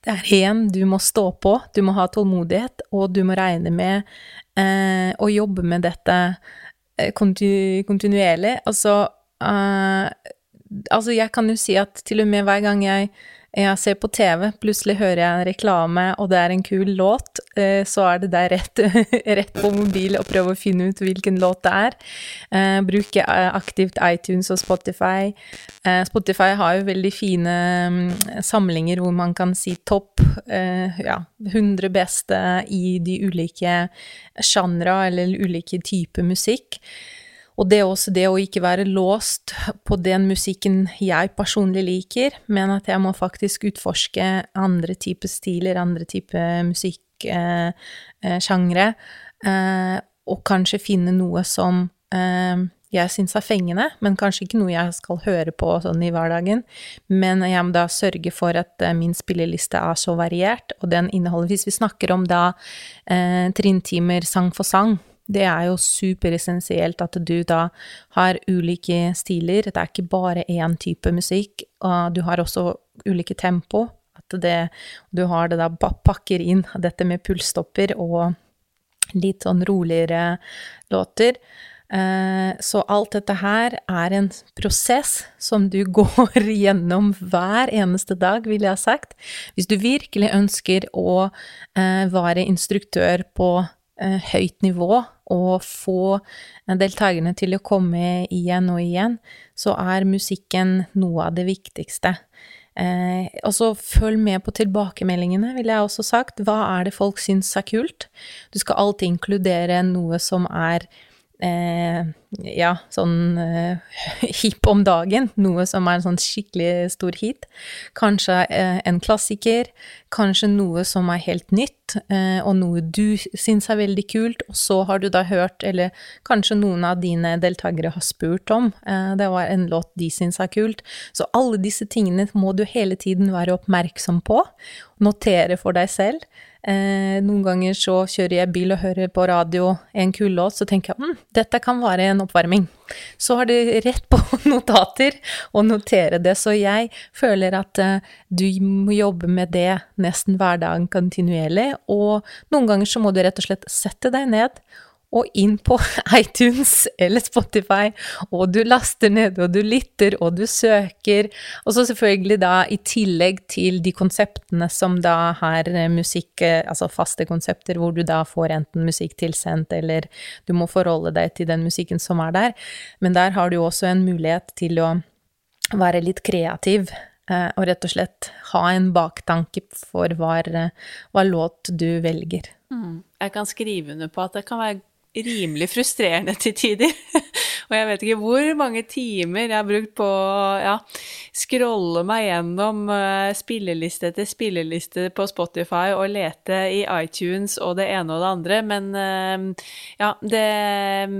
Det er én du må stå på, du må ha tålmodighet, og du må regne med eh, å jobbe med dette eh, kontinu kontinuerlig. Altså, eh, altså, jeg kan jo si at til og med hver gang jeg jeg ser på TV, plutselig hører jeg en reklame, og det er en kul låt, eh, så er det der rett, (laughs) rett på mobil og prøve å finne ut hvilken låt det er. Eh, bruke eh, aktivt iTunes og Spotify. Spotify har jo veldig fine mm, samlinger hvor man kan si topp ja, 100 beste i de ulike sjangre eller ulike typer musikk. Og det er også det å ikke være låst på den musikken jeg personlig liker, men at jeg må faktisk utforske andre typer stiler, andre typer musikksjangre, eh, eh, og kanskje finne noe som eh, jeg syns er fengende, men kanskje ikke noe jeg skal høre på sånn i hverdagen. Men jeg må da sørge for at eh, min spilleliste er så variert, og den inneholder Hvis vi snakker om da eh, trinntimer sang for sang, det er jo superessensielt at du da har ulike stiler. Det er ikke bare én type musikk, og du har også ulike tempo. At det, du har det da pakker inn dette med pulsstopper og litt sånn roligere låter. Eh, så alt dette her er en prosess som du (laughs) går gjennom hver eneste dag, ville jeg ha sagt. Hvis du virkelig ønsker å eh, være instruktør på eh, høyt nivå og få deltakerne til å komme igjen og igjen, så er musikken noe av det viktigste. Eh, og så følg med på tilbakemeldingene, ville jeg også sagt. Hva er det folk syns er kult? Du skal alltid inkludere noe som er eh, ja, sånn eh, (laughs) hip om dagen, noe som er en sånn skikkelig stor hit. Kanskje eh, en klassiker, kanskje noe som er helt nytt, eh, og noe du syns er veldig kult, og så har du da hørt, eller kanskje noen av dine deltakere har spurt om, eh, det var en låt de syns er kult. Så alle disse tingene må du hele tiden være oppmerksom på, notere for deg selv. Eh, noen ganger så kjører jeg bil og hører på radio en kul låt, så tenker jeg hm, dette kan være en oppvarming. Så har du rett på (laughs) notater og notere det. Så jeg føler at eh, du må jobbe med det nesten hver dag kontinuerlig. Og noen ganger så må du rett og slett sette deg ned og inn på (laughs) iTunes eller Spotify, og du laster ned, og du lytter, og du søker. Og så selvfølgelig da i tillegg til de konseptene som da har musikk, altså faste konsepter, hvor du da får enten musikk tilsendt, eller du må forholde deg til den musikken som er der. Men der har du også en mulighet til å være litt kreativ. Eh, og rett og slett ha en baktanke for hva, hva låt du velger. Mm. Jeg kan skrive under på at det kan være rimelig frustrerende til tider. (laughs) og jeg vet ikke hvor mange timer jeg har brukt på å ja, scrolle meg gjennom uh, spilleliste etter spilleliste på Spotify og lete i iTunes og det ene og det andre, men uh, ja, det um,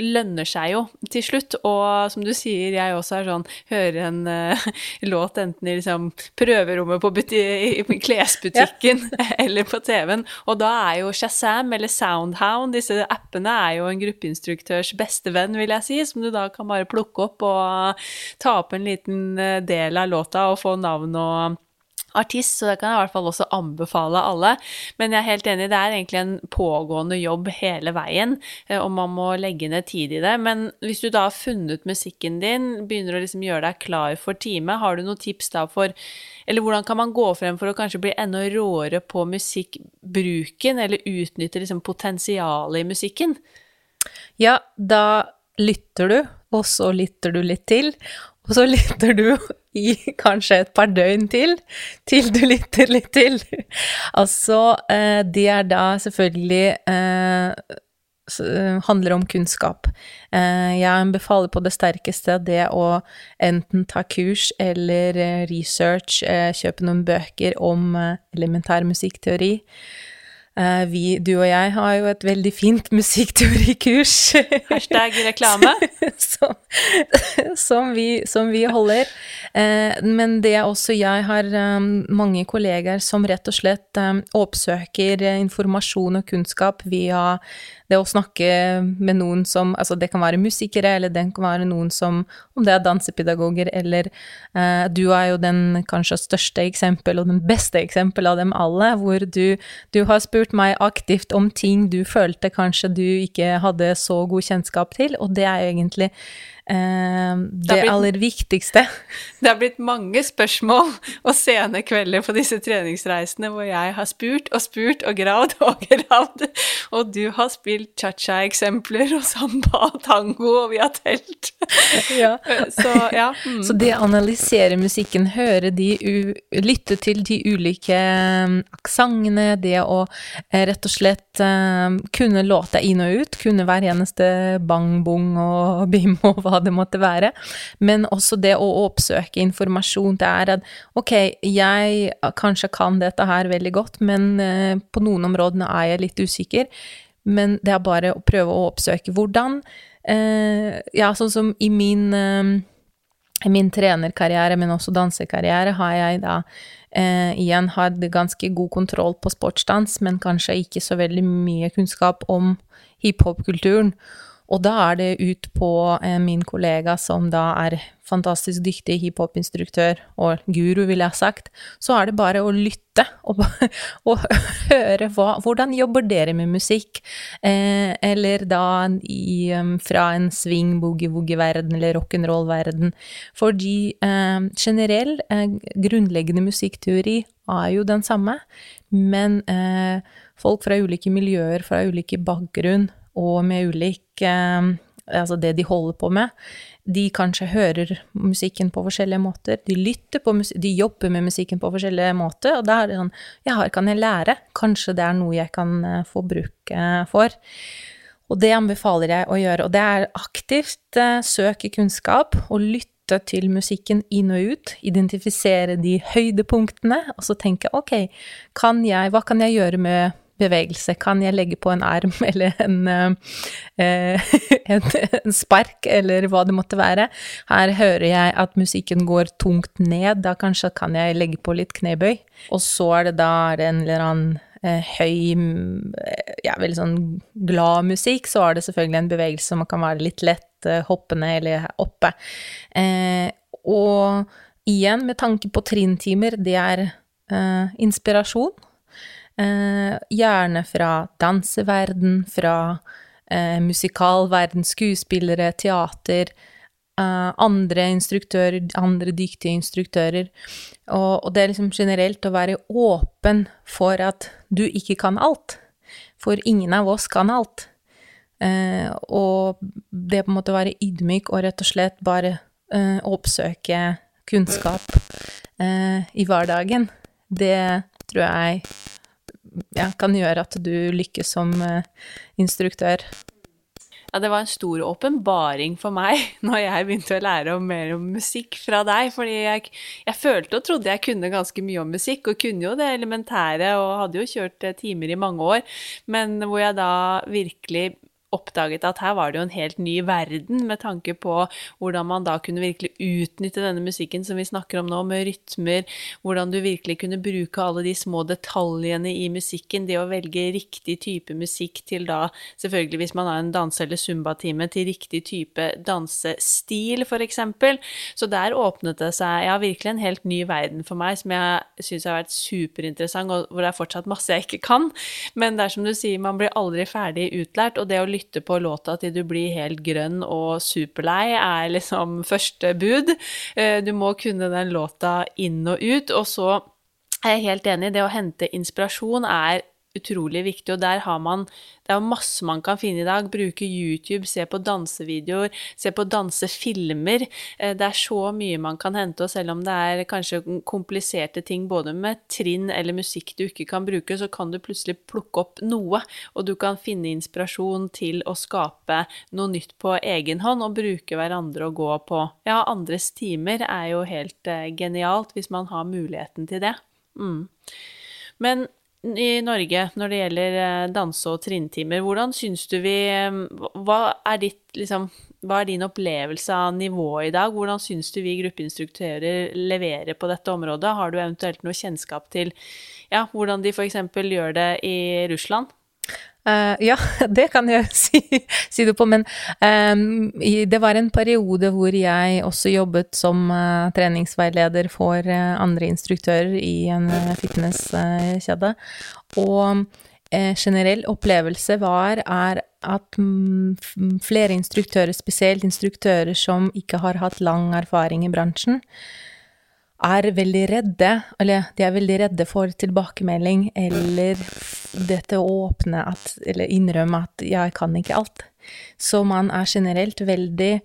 lønner seg jo til slutt. Og som du sier, jeg også er sånn hører en uh, (laughs) låt enten i liksom prøverommet på i klesbutikken ja. (laughs) eller på TV-en, og da er jo Shazam eller Soundhound, disse appene, er jo en gruppeinstruktørs beste venn, vil jeg si, som du da kan bare plukke opp og ta opp en liten del av låta og få navn og artist, så det kan jeg i hvert fall også anbefale alle. Men jeg er helt enig, det er egentlig en pågående jobb hele veien, eh, og man må legge ned tid i det. Men hvis du da har funnet musikken din, begynner å liksom gjøre deg klar for time, har du noen tips da for Eller hvordan kan man gå frem for å kanskje bli enda råere på musikkbruken, eller utnytte liksom potensialet i musikken? Ja, da lytter du, og så lytter du litt til. Og så (laughs) lytter du i (laughs) kanskje et par døgn til, til du lytter litt til. (laughs) Altså, eh, det er da selvfølgelig eh, handler om kunnskap. Eh, jeg anbefaler på det sterkeste det å enten ta kurs eller research, kjøpe noen bøker om elementær musikkteori. Uh, vi, du og jeg, har jo et veldig fint (laughs) musikkteorikurs. Hashtag reklame. (laughs) som, som, vi, som, vi, holder. Uh, men det er også jeg har um, mange kollegaer som rett og slett oppsøker informasjon og kunnskap via det å snakke med noen som Altså, det kan være musikere, eller det kan være noen som Om det er dansepedagoger, eller Du er jo den kanskje største eksempel, og den beste eksempel av dem alle, hvor du, du har spurt meg aktivt om ting du følte kanskje du ikke hadde så god kjennskap til, og det er jo egentlig det, det aller viktigste. (laughs) Det har blitt mange spørsmål og sene kvelder på disse treningsreisene hvor jeg har spurt og spurt og gravd og (laughs) gravd, og du har spilt cha-cha-eksempler og samba og tango, og vi har telt. (laughs) Ja. Så, ja. Mm. Så det å analysere musikken, høre de, lytte til de ulike um, aksentene, det å uh, rett og slett um, kunne låta inn og ut, kunne hver eneste bang-bong og bim og hva det måtte være. Men også det å oppsøke informasjon. Det er at ok, jeg kanskje kan dette her veldig godt, men uh, på noen områdene er jeg litt usikker. Men det er bare å prøve å oppsøke hvordan. Uh, ja, sånn som i min, i min trenerkarriere, men også dansekarriere, har jeg da eh, igjen hadde ganske god kontroll på sportsdans, men kanskje ikke så veldig mye kunnskap om hiphop-kulturen. Og da er det ut på eh, min kollega som da er fantastisk dyktig hiphop-instruktør og guru, ville jeg ha sagt. Så er det bare å lytte og, (laughs) og høre hva, hvordan jobber dere med musikk? Eh, eller da i, um, fra en swing, boogie-woogie-verden eller rock'n'roll-verden. Fordi eh, generell, eh, grunnleggende musikkteori er jo den samme, men eh, folk fra ulike miljøer, fra ulike bakgrunn, og med ulik eh, Altså det de holder på med. De kanskje hører musikken på forskjellige måter. De lytter på musikken, de jobber med musikken på forskjellige måter, og da er det sånn Ja, her kan jeg lære. Kanskje det er noe jeg kan eh, få bruk for. Og det anbefaler jeg å gjøre. Og det er aktivt eh, søke kunnskap og lytte til musikken inn og ut, identifisere de høydepunktene, og så tenke ok, kan jeg, hva kan jeg gjøre med bevegelse. Kan jeg legge på en arm (laughs) eller en, eh, (laughs) en, en, spark, eller hva det måtte være? Her hører jeg at musikken går tungt ned, da kanskje kan jeg legge på litt knebøy. Og så er det da en eller annen eh, høy, ja, veldig sånn glad musikk, så er det selvfølgelig en bevegelse som kan være litt lett eh, hoppende eller oppe. og igjen, med tanke på trinntimer, det er inspirasjon Eh, gjerne fra danseverden, fra eh, musikalverden, skuespillere, teater, eh, andre instruktører, andre dyktige instruktører. Og, og, det er liksom generelt å være åpen for at du ikke kan alt. For ingen av oss kan alt. Eh, og det på en måte å være ydmyk og rett og slett bare eh, oppsøke kunnskap eh, i hverdagen, det tror jeg ja, kan gjøre at du lykkes som uh, instruktør. Ja, det var en stor åpenbaring for meg (laughs) når jeg begynte å lære om mer om musikk fra deg. Fordi jeg, jeg, følte og trodde jeg kunne ganske mye om musikk, og kunne jo det elementære og hadde jo kjørt timer i mange år. Men hvor jeg da virkelig oppdaget at her var det jo en helt ny verden, med tanke på hvordan man da kunne virkelig utnytte denne musikken som vi snakker om nå, med rytmer, hvordan du virkelig kunne bruke alle de små detaljene i musikken, det å velge riktig type musikk til da, selvfølgelig hvis man har en danse- eller zumbatime, til riktig type dansestil, for eksempel. Så der åpnet det seg, ja, virkelig en helt ny verden for meg, som jeg syns har vært superinteressant, og hvor det er fortsatt masse jeg ikke kan. Men det er som du sier, man blir aldri ferdig utlært, og det å lytte lytte på låta til du blir helt grønn og superlei, er liksom (laughs) første bud. Eh, du må kunne den låta inn og ut. Og så er jeg helt enig, det å hente inspirasjon er utrolig viktig, og der har man Det er masse man kan finne i dag. Bruke YouTube, se på dansevideoer, se på dansefilmer. Eh, det er så mye man kan hente, og selv om det er kanskje kompliserte ting både med trinn eller musikk du ikke kan bruke, så kan du plutselig plukke opp noe, og du kan finne inspirasjon til å skape noe nytt på egen hånd, og bruke hverandre og gå på Ja, andres timer er jo helt eh, genialt hvis man har muligheten til det. Mm. Men i Norge når det gjelder eh, danse- og trinntimer. Hvordan syns du vi eh, Hva er, ditt, liksom, hva er din opplevelse av nivået i dag? Hvordan syns du vi gruppeinstruktører leverer på dette området? Har du eventuelt noe kjennskap til ja, hvordan de f.eks. gjør det i Russland? Uh, ja, (laughs) det kan jeg (laughs) si, si det på, men um, det var en periode hvor jeg også jobbet som uh, treningsveileder for uh, andre instruktører i en fitnesskjede. og generell opplevelse var er at um, flere instruktører, spesielt instruktører som ikke har hatt lang erfaring i bransjen, er veldig redde, eller de er veldig redde for tilbakemelding eller dette å åpne at, eller innrømme at 'jeg kan ikke alt'. Så man er generelt veldig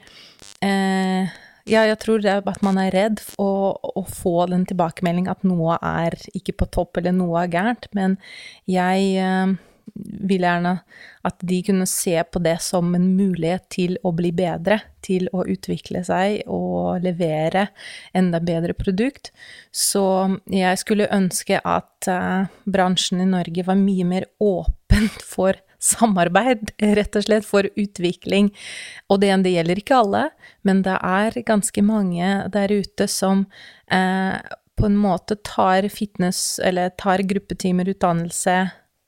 eh, Ja, jeg tror det er at man er redd for å, å få den tilbakemeldingen at noe er ikke på topp, eller noe er gærent, men jeg eh, vil gjerne at de kunne se på det som en mulighet til å bli bedre, til å utvikle seg og levere enda bedre produkt. Så jeg skulle ønske at uh, bransjen i Norge var mye mer åpen (laughs) for samarbeid, rett og slett for utvikling. Og det, det gjelder ikke alle, men det er ganske mange der ute som uh, på en måte tar fitness, eller tar gruppetimerutdannelse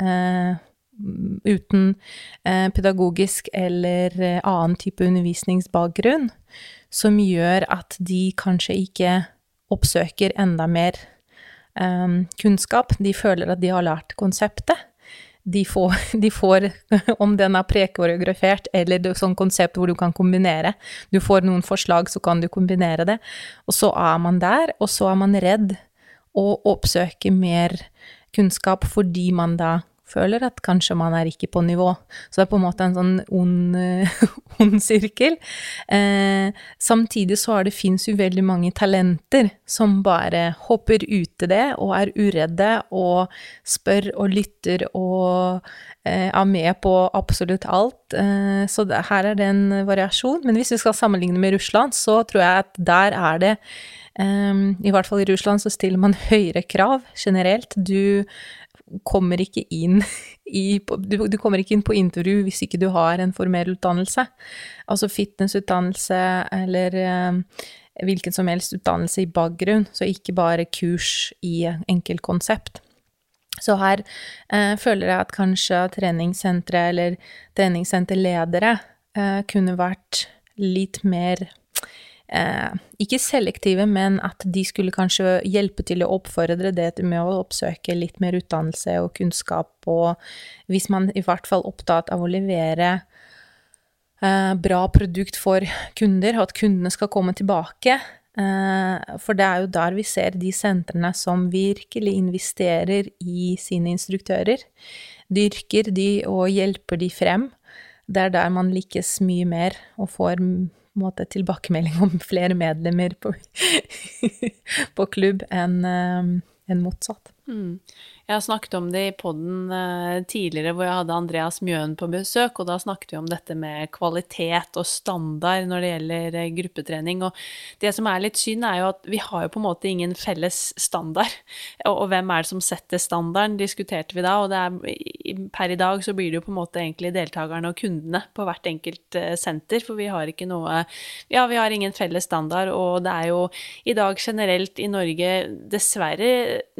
eh, uten eh, pedagogisk eller eh, annen type undervisningsbakgrunn, som gjør at de kanskje ikke oppsøker enda mer eh, kunnskap. De føler at de har lært konseptet. De får, (laughs) de får (laughs) om den er prekoreografert eller det er sånn konsept hvor du kan kombinere. Du får noen forslag, så kan du kombinere det. Og så er man der, og så er man redd å oppsøke mer kunnskap fordi man da føler at kanskje man er ikke på nivå. Så det er på en måte en sånn ond, (laughs) ond sirkel. Eh, samtidig så er fins jo veldig mange talenter som bare hopper ut i det og er uredde og spør og lytter og eh, er med på absolutt alt. Eh, så det, her er det en variasjon. Men hvis vi skal sammenligne med Russland, så tror jeg at der er det Um, I hvert fall i Russland så stiller man høyere krav generelt. Du kommer ikke inn (laughs) i du, du, kommer ikke inn på intervju hvis ikke du har en formell utdannelse. Altså fitnessutdannelse eller eh, hvilken som helst utdannelse i bakgrunn, så ikke bare kurs i enkeltkonsept. Så her eh, føler jeg at kanskje treningssentre eller treningssenterledere eh, kunne vært litt mer eh, ikke selektive, men at de skulle kanskje hjelpe til å oppfordre det med å oppsøke litt mer utdannelse og kunnskap, og hvis man i hvert fall er opptatt av å levere eh, bra produkt for kunder, og at kundene skal komme tilbake. Eh, for det er jo der vi ser de sentrene som virkelig investerer i sine instruktører. Dyrker de og hjelper de frem. Det er der man lykkes mye mer og får måte, tilbakemelding om flere medlemmer på, (laughs) på klubb enn en motsatt. Mm. Jeg har snakket om det i poden eh, tidligere hvor jeg hadde Andreas Mjøen på besøk, og da snakket vi om dette med kvalitet og standard når det gjelder eh, gruppetrening. Og det som er litt synd, er jo at vi har jo på en måte ingen felles standard. Og, hvem er det som setter standarden, diskuterte vi da. Og er, per i dag så blir det jo på en måte egentlig deltakerne og kundene på hvert enkelt eh, senter, for vi har ikke noe Ja, vi har ingen felles standard, og det er jo i dag generelt i Norge dessverre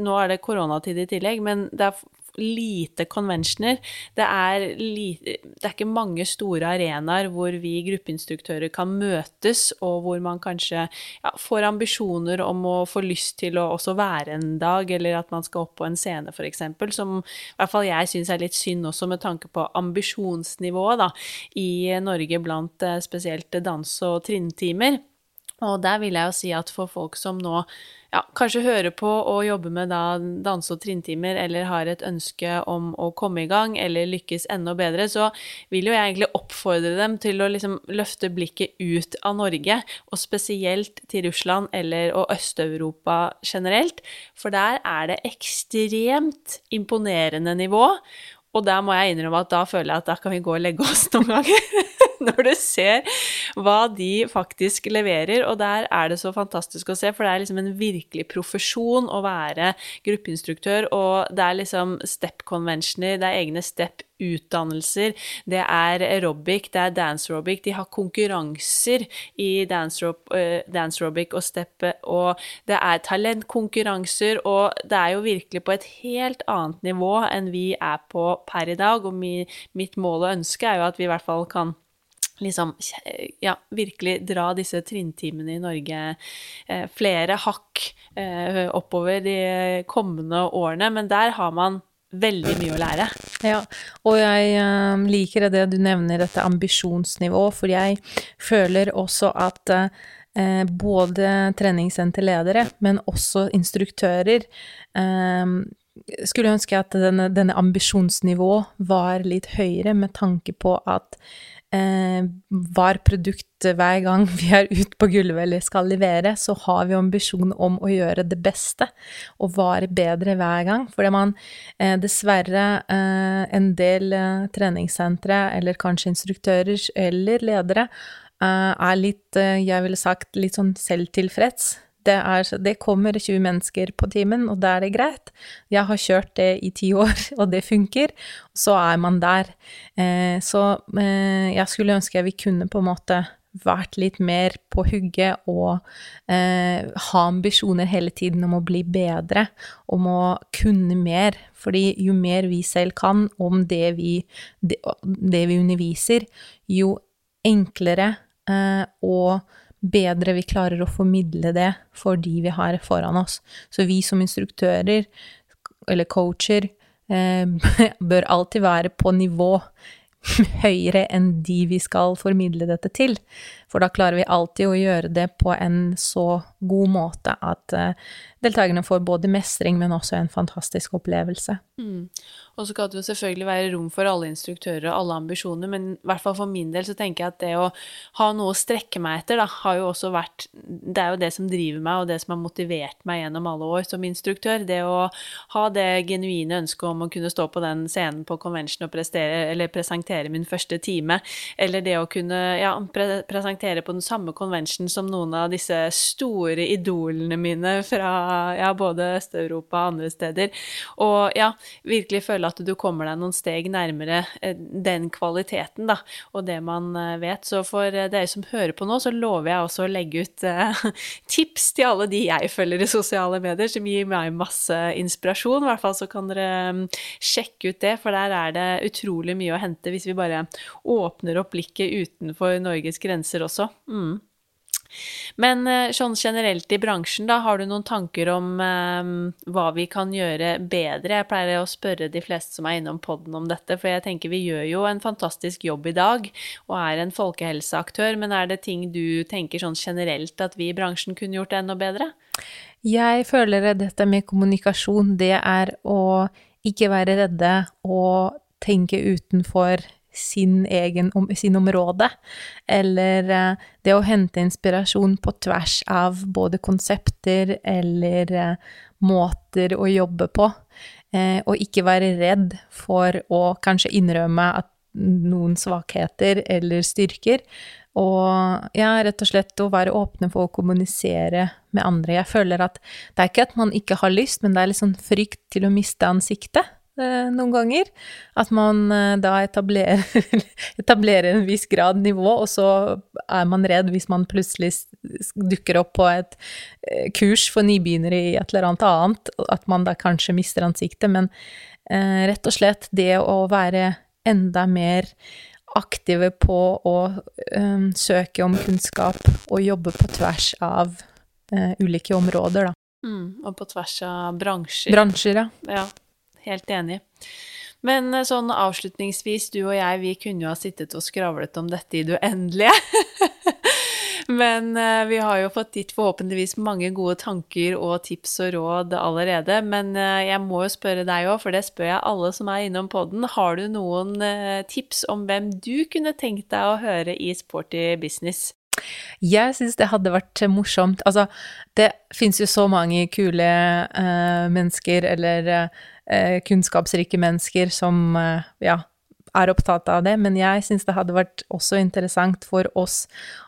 Nå er det koronatid i tillegg, men det er lite conventioner. Det er, lite, det er ikke mange store arenaer hvor vi gruppeinstruktører kan møtes, og hvor man kanskje ja, får ambisjoner om å få lyst til å også være en dag, eller at man skal opp på en scene, f.eks., som i hvert fall jeg syns er litt synd også med tanke på ambisjonsnivået da, i Norge blant eh, spesielt dans- og trinntimer. Og der vil jeg jo si at for folk som nå ja, kanskje hører på og jobber med da danse- og trinntimer, eller har et ønske om å komme i gang eller lykkes enda bedre, så vil jo jeg egentlig oppfordre dem til å liksom løfte blikket ut av Norge, og spesielt til Russland eller og Øst-Europa generelt, for der er det ekstremt imponerende nivå. Og der må jeg innrømme at da føler jeg at da kan vi gå og legge oss noen ganger. (laughs) når du ser hva de faktisk leverer. Og der er det så fantastisk å se, for det er liksom en virkelig profesjon å være gruppeinstruktør. Og det er liksom step conventioner, det er egne step utdannelser, det er aerobic, det er dance-robic, De har konkurranser i dance-robic og steppe, og det er talentkonkurranser, og det er jo virkelig på et helt annet nivå enn vi er på per i dag. Og mitt mål og ønske er jo at vi i hvert fall kan liksom ja, virkelig dra disse trinntimene i Norge eh, flere hakk eh, oppover de kommende årene. Men der har man veldig mye å lære. Ja, og jeg um, liker det du nevner, dette ambisjonsnivå, for jeg føler også at uh, både treningssenterledere, men også instruktører um, skulle ønske at denne, denne ambisjonsnivået var litt høyere med tanke på at eh, hver produkt hver gang (laughs) vi er ute på gulvet eller skal levere, så har vi ambisjon om å gjøre det beste og vare bedre hver gang. Fordi man eh, dessverre eh, en del treningssentre, eller kanskje instruktører eller ledere, er litt, jeg ville sagt, litt sånn selvtilfreds det, er, det kommer 20 mennesker på timen, og da er det greit. Jeg har kjørt det i ti år, (laughs) og det funker. Så er man der. Eh, så eh, jeg skulle ønske vi kunne på en måte vært litt mer på hugget og eh, ha ambisjoner hele tiden om å bli bedre, om å kunne mer. Fordi jo mer vi selv kan om det vi, det, det vi underviser, jo enklere eh, og bedre vi klarer å formidle det for de vi har foran oss. Så vi som instruktører eller coacher eh, (laughs) bør alltid være på nivå høyere enn de vi skal formidle dette til. For da klarer vi alltid å gjøre det på en så god måte at uh, deltakerne får både mestring, men også en fantastisk opplevelse. Mm. Og så skal det jo selvfølgelig være rom for alle instruktører og alle ambisjoner, men i hvert fall for min del så tenker jeg at det å ha noe å strekke meg etter, da, har jo også vært Det er jo det som driver meg, og det som har motivert meg gjennom alle år som instruktør. Det å ha det genuine ønsket om å kunne stå på den scenen på convention og prestere, presentere min første time, eller det å kunne ja, pre presentere på den samme convention som noen av disse store idolene mine fra ja, både Øst-Europa og andre steder, og ja, virkelig føle at du kommer deg noen steg nærmere eh, den kvaliteten, da, og det man eh, vet. Så for eh, dere som hører på nå, så lover jeg også å legge ut (laughs) tips til alle de jeg følger i sosiale medier, som gir meg masse inspirasjon. I hvert fall så kan dere mm, sjekke ut det, for der er det utrolig mye å hente hvis vi bare åpner opp blikket utenfor Norges grenser også. Mm. Men eh, sånn generelt i bransjen, da, har du noen tanker om eh, hva vi kan gjøre bedre? Jeg pleier å spørre de fleste som er innom poden om dette, for jeg tenker vi gjør jo en fantastisk jobb i dag og er en folkehelseaktør, men er det ting du tenker sånn generelt at vi i bransjen kunne gjort enda bedre? Jeg føler dette med kommunikasjon, det er å ikke være redde og tenke utenfor sin egen sin område, eller eh, det å hente inspirasjon på tvers av både konsepter eller eh, måter å jobbe på. Eh, og ikke være redd for å kanskje innrømme at noen svakheter eller styrker. Og ja, rett og slett å være åpne for å kommunisere med andre. Jeg føler at det er ikke at man ikke har lyst, men det er litt sånn frykt til å miste ansiktet noen ganger. At man eh, da etablerer, (laughs) etablerer en viss grad nivå, og så er man redd hvis man plutselig dukker opp på et eh, kurs for nybegynnere i et eller annet annet, at man da kanskje mister ansiktet. Men eh, rett og slett det å være enda mer aktive på å eh, søke om kunnskap og jobbe på tvers av eh, ulike områder, da. Mm, og på tvers av bransjer. Bransjer, ja. Ja, helt enig. Men eh, sånn avslutningsvis, du og jeg, vi kunne jo ha sittet og skravlet om dette i det uendelige. (laughs) Men uh, vi har jo fått gitt forhåpentligvis mange gode tanker og tips og råd allerede. Men uh, jeg må jo spørre deg òg, for det spør jeg alle som er innom poden. Har du noen uh, tips om hvem du kunne tenkt deg å høre i Sporty business? Jeg syns det hadde vært morsomt. Altså, det fins jo så mange kule mennesker, eller kunnskapsrike mennesker, som ja, er opptatt av det, men jeg syns det hadde vært også interessant for oss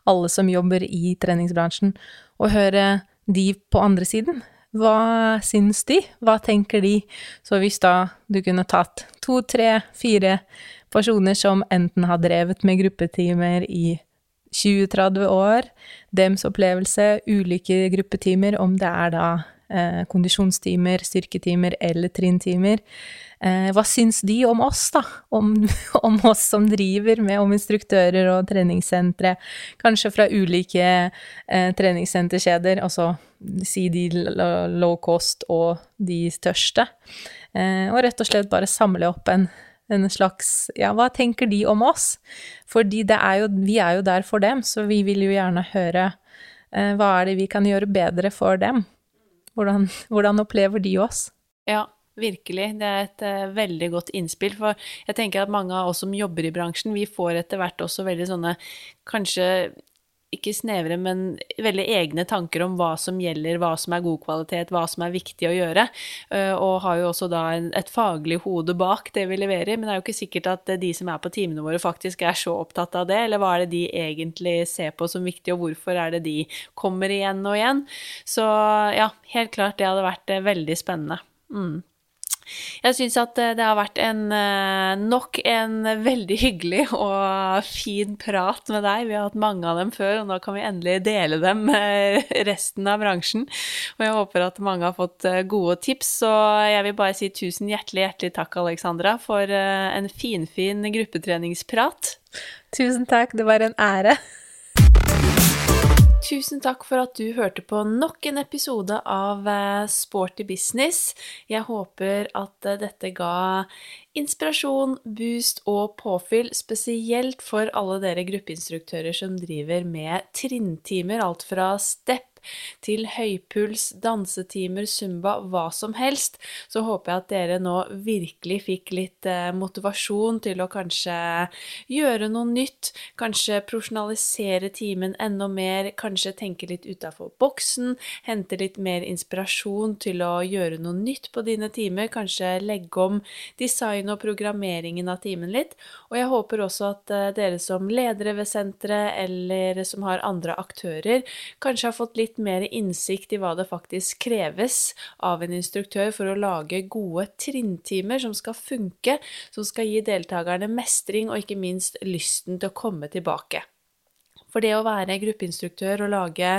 alle som jobber i treningsbransjen, å høre de på andre siden. Hva syns de? Hva tenker de? Så hvis da du kunne tatt to, tre, fire personer som enten har drevet med gruppetimer i 20-30 år, dems opplevelse, ulike gruppetimer, om det er da eh, kondisjonstimer, styrketimer eller trinntimer, Eh, hva syns de om oss, da? Om, (laughs) om, oss som driver med om instruktører og treningssentre, kanskje fra ulike eh, treningssenterkjeder, altså si de low cost og de største. Eh, og rett og slett bare samle opp en, en slags Ja, hva tenker de om oss? Fordi er jo, vi er jo der for dem, så vi vil jo gjerne høre eh, hva er det vi kan gjøre bedre for dem? Hvordan, hvordan opplever de oss? Ja, Virkelig. Det er et uh, veldig godt innspill. For jeg tenker at mange av oss som jobber i bransjen, vi får etter hvert også veldig sånne kanskje ikke snevre, men veldig egne tanker om hva som gjelder, hva som er god kvalitet, hva som er viktig å gjøre. Uh, og har jo også da et faglig hode bak det vi leverer. Men det er jo ikke sikkert at de som er på timene våre, faktisk er så opptatt av det. Eller hva er det de egentlig ser på som viktig, og hvorfor er det de kommer igjen og igjen. Så ja, helt klart det hadde vært uh, veldig spennende. Mm. Jeg syns at eh, det har vært en eh, nok en veldig hyggelig og fin prat med deg. Vi har hatt mange av dem før, og nå kan vi endelig dele dem med (laughs) resten av bransjen. Og jeg håper at mange har fått eh, gode tips. Så jeg vil bare si tusen hjertelig, hjertelig takk, Alexandra, for en finfin gruppetreningsprat. Tusen takk, det var en ære. Tusen takk for at du hørte på nok en episode av eh, Sporty business. Jeg håper at eh, dette ga inspirasjon, boost og påfyll, spesielt for alle dere gruppeinstruktører som driver med trinntimer, alt fra step til høypuls, dansetimer, zumba, hva som helst, så håper jeg at dere nå virkelig fikk litt eh, motivasjon til å kanskje gjøre noe nytt, kanskje profesjonalisere timen enda mer, kanskje tenke litt utafor boksen, hente litt mer inspirasjon til å gjøre noe nytt på dine timer, kanskje legge om design og programmeringen av timen litt, og jeg håper også at eh, dere som ledere ved senteret eller som har andre aktører, kanskje har fått litt litt mer innsikt i hva det faktisk kreves av en instruktør for å lage gode trinntimer som skal funke, som skal gi deltakerne mestring og ikke minst lysten til å komme tilbake. For det å være gruppeinstruktør og lage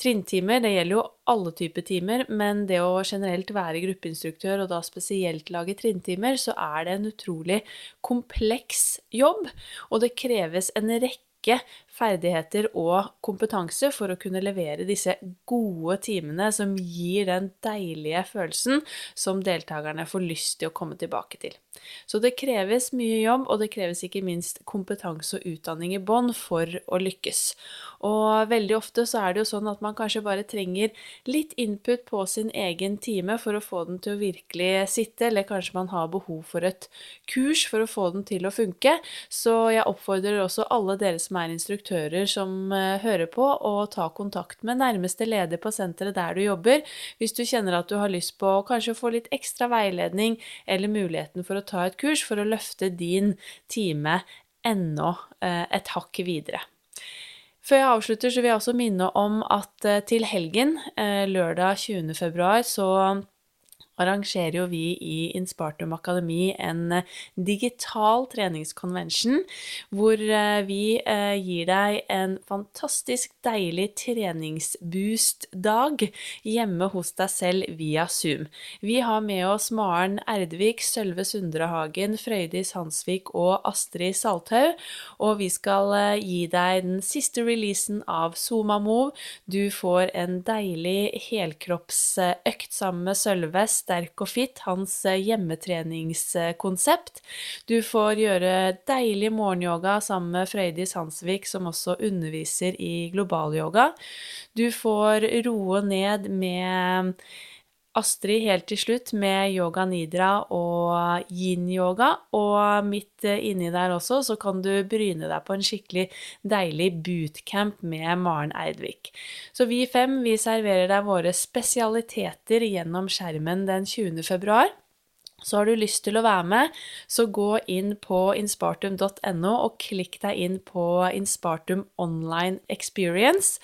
trinntimer, det gjelder jo alle typer timer, men det å generelt være gruppeinstruktør, og da spesielt lage trinntimer, så er det en utrolig kompleks jobb, og det kreves en rekke ferdigheter og kompetanse for å kunne levere disse gode timene som gir den deilige følelsen som deltakerne får lyst til å komme tilbake til. Så det kreves mye jobb, og det kreves ikke minst kompetanse og utdanning i bånn for å lykkes. Og veldig ofte så er det jo sånn at man kanskje bare trenger litt input på sin egen time for å få den til å virkelig sitte, eller kanskje man har behov for et kurs for å få den til å funke. Så jeg oppfordrer også alle dere som er instruktører, instruktører som eh, hører på, og ta kontakt med nærmeste leder på senteret der du jobber, hvis du kjenner at du har lyst på å kanskje få litt ekstra veiledning eller muligheten for å ta et kurs for å løfte din time enda eh, et hakk videre. Før jeg avslutter, så vil jeg også minne om at eh, til helgen, lørdag 20. februar, så arrangerer jo vi i Inspartum Akademi en eh, digital treningskonvensjon, hvor eh, vi eh, gir deg en fantastisk deilig treningsboost-dag hjemme hos deg selv via Zoom. Vi har med oss Maren Erdvik, Sølve Sundrehagen, Frøydis Hansvik og Astrid Salthaug, og vi skal gi deg den siste releasen av SomaMove. Du får en deilig helkroppsøkt sammen med Sølve Sterk og fit, hans eh, hjemmetreningskonsept. Du får gjøre deilig morgenyoga sammen med Frøydis Hansvik, som også underviser i globalyoga. Du får roe ned med Astrid helt til slutt med yoga nidra og yin-yoga, og midt eh, inni der også så kan du bryne deg på en skikkelig deilig bootcamp med Maren Eidvik. Så vi fem vi serverer deg våre spesialiteter gjennom skjermen den 20. februar. Så har du lyst til å være med, så gå inn på inspartum.no og klikk deg inn på Inspartum Online Experience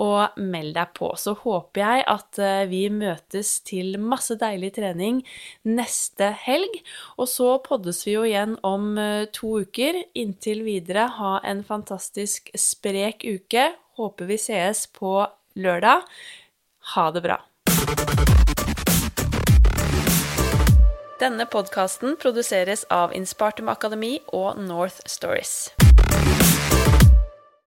og meld deg på. Så håper jeg at eh, vi møtes til masse deilig trening neste helg. Og så poddes vi jo igjen om eh, to uker. Inntil videre, ha en fantastisk sprek uke. Håper vi sees på lørdag. Ha det bra. Denne podkasten produseres av Inspartum Akademi og North Stories.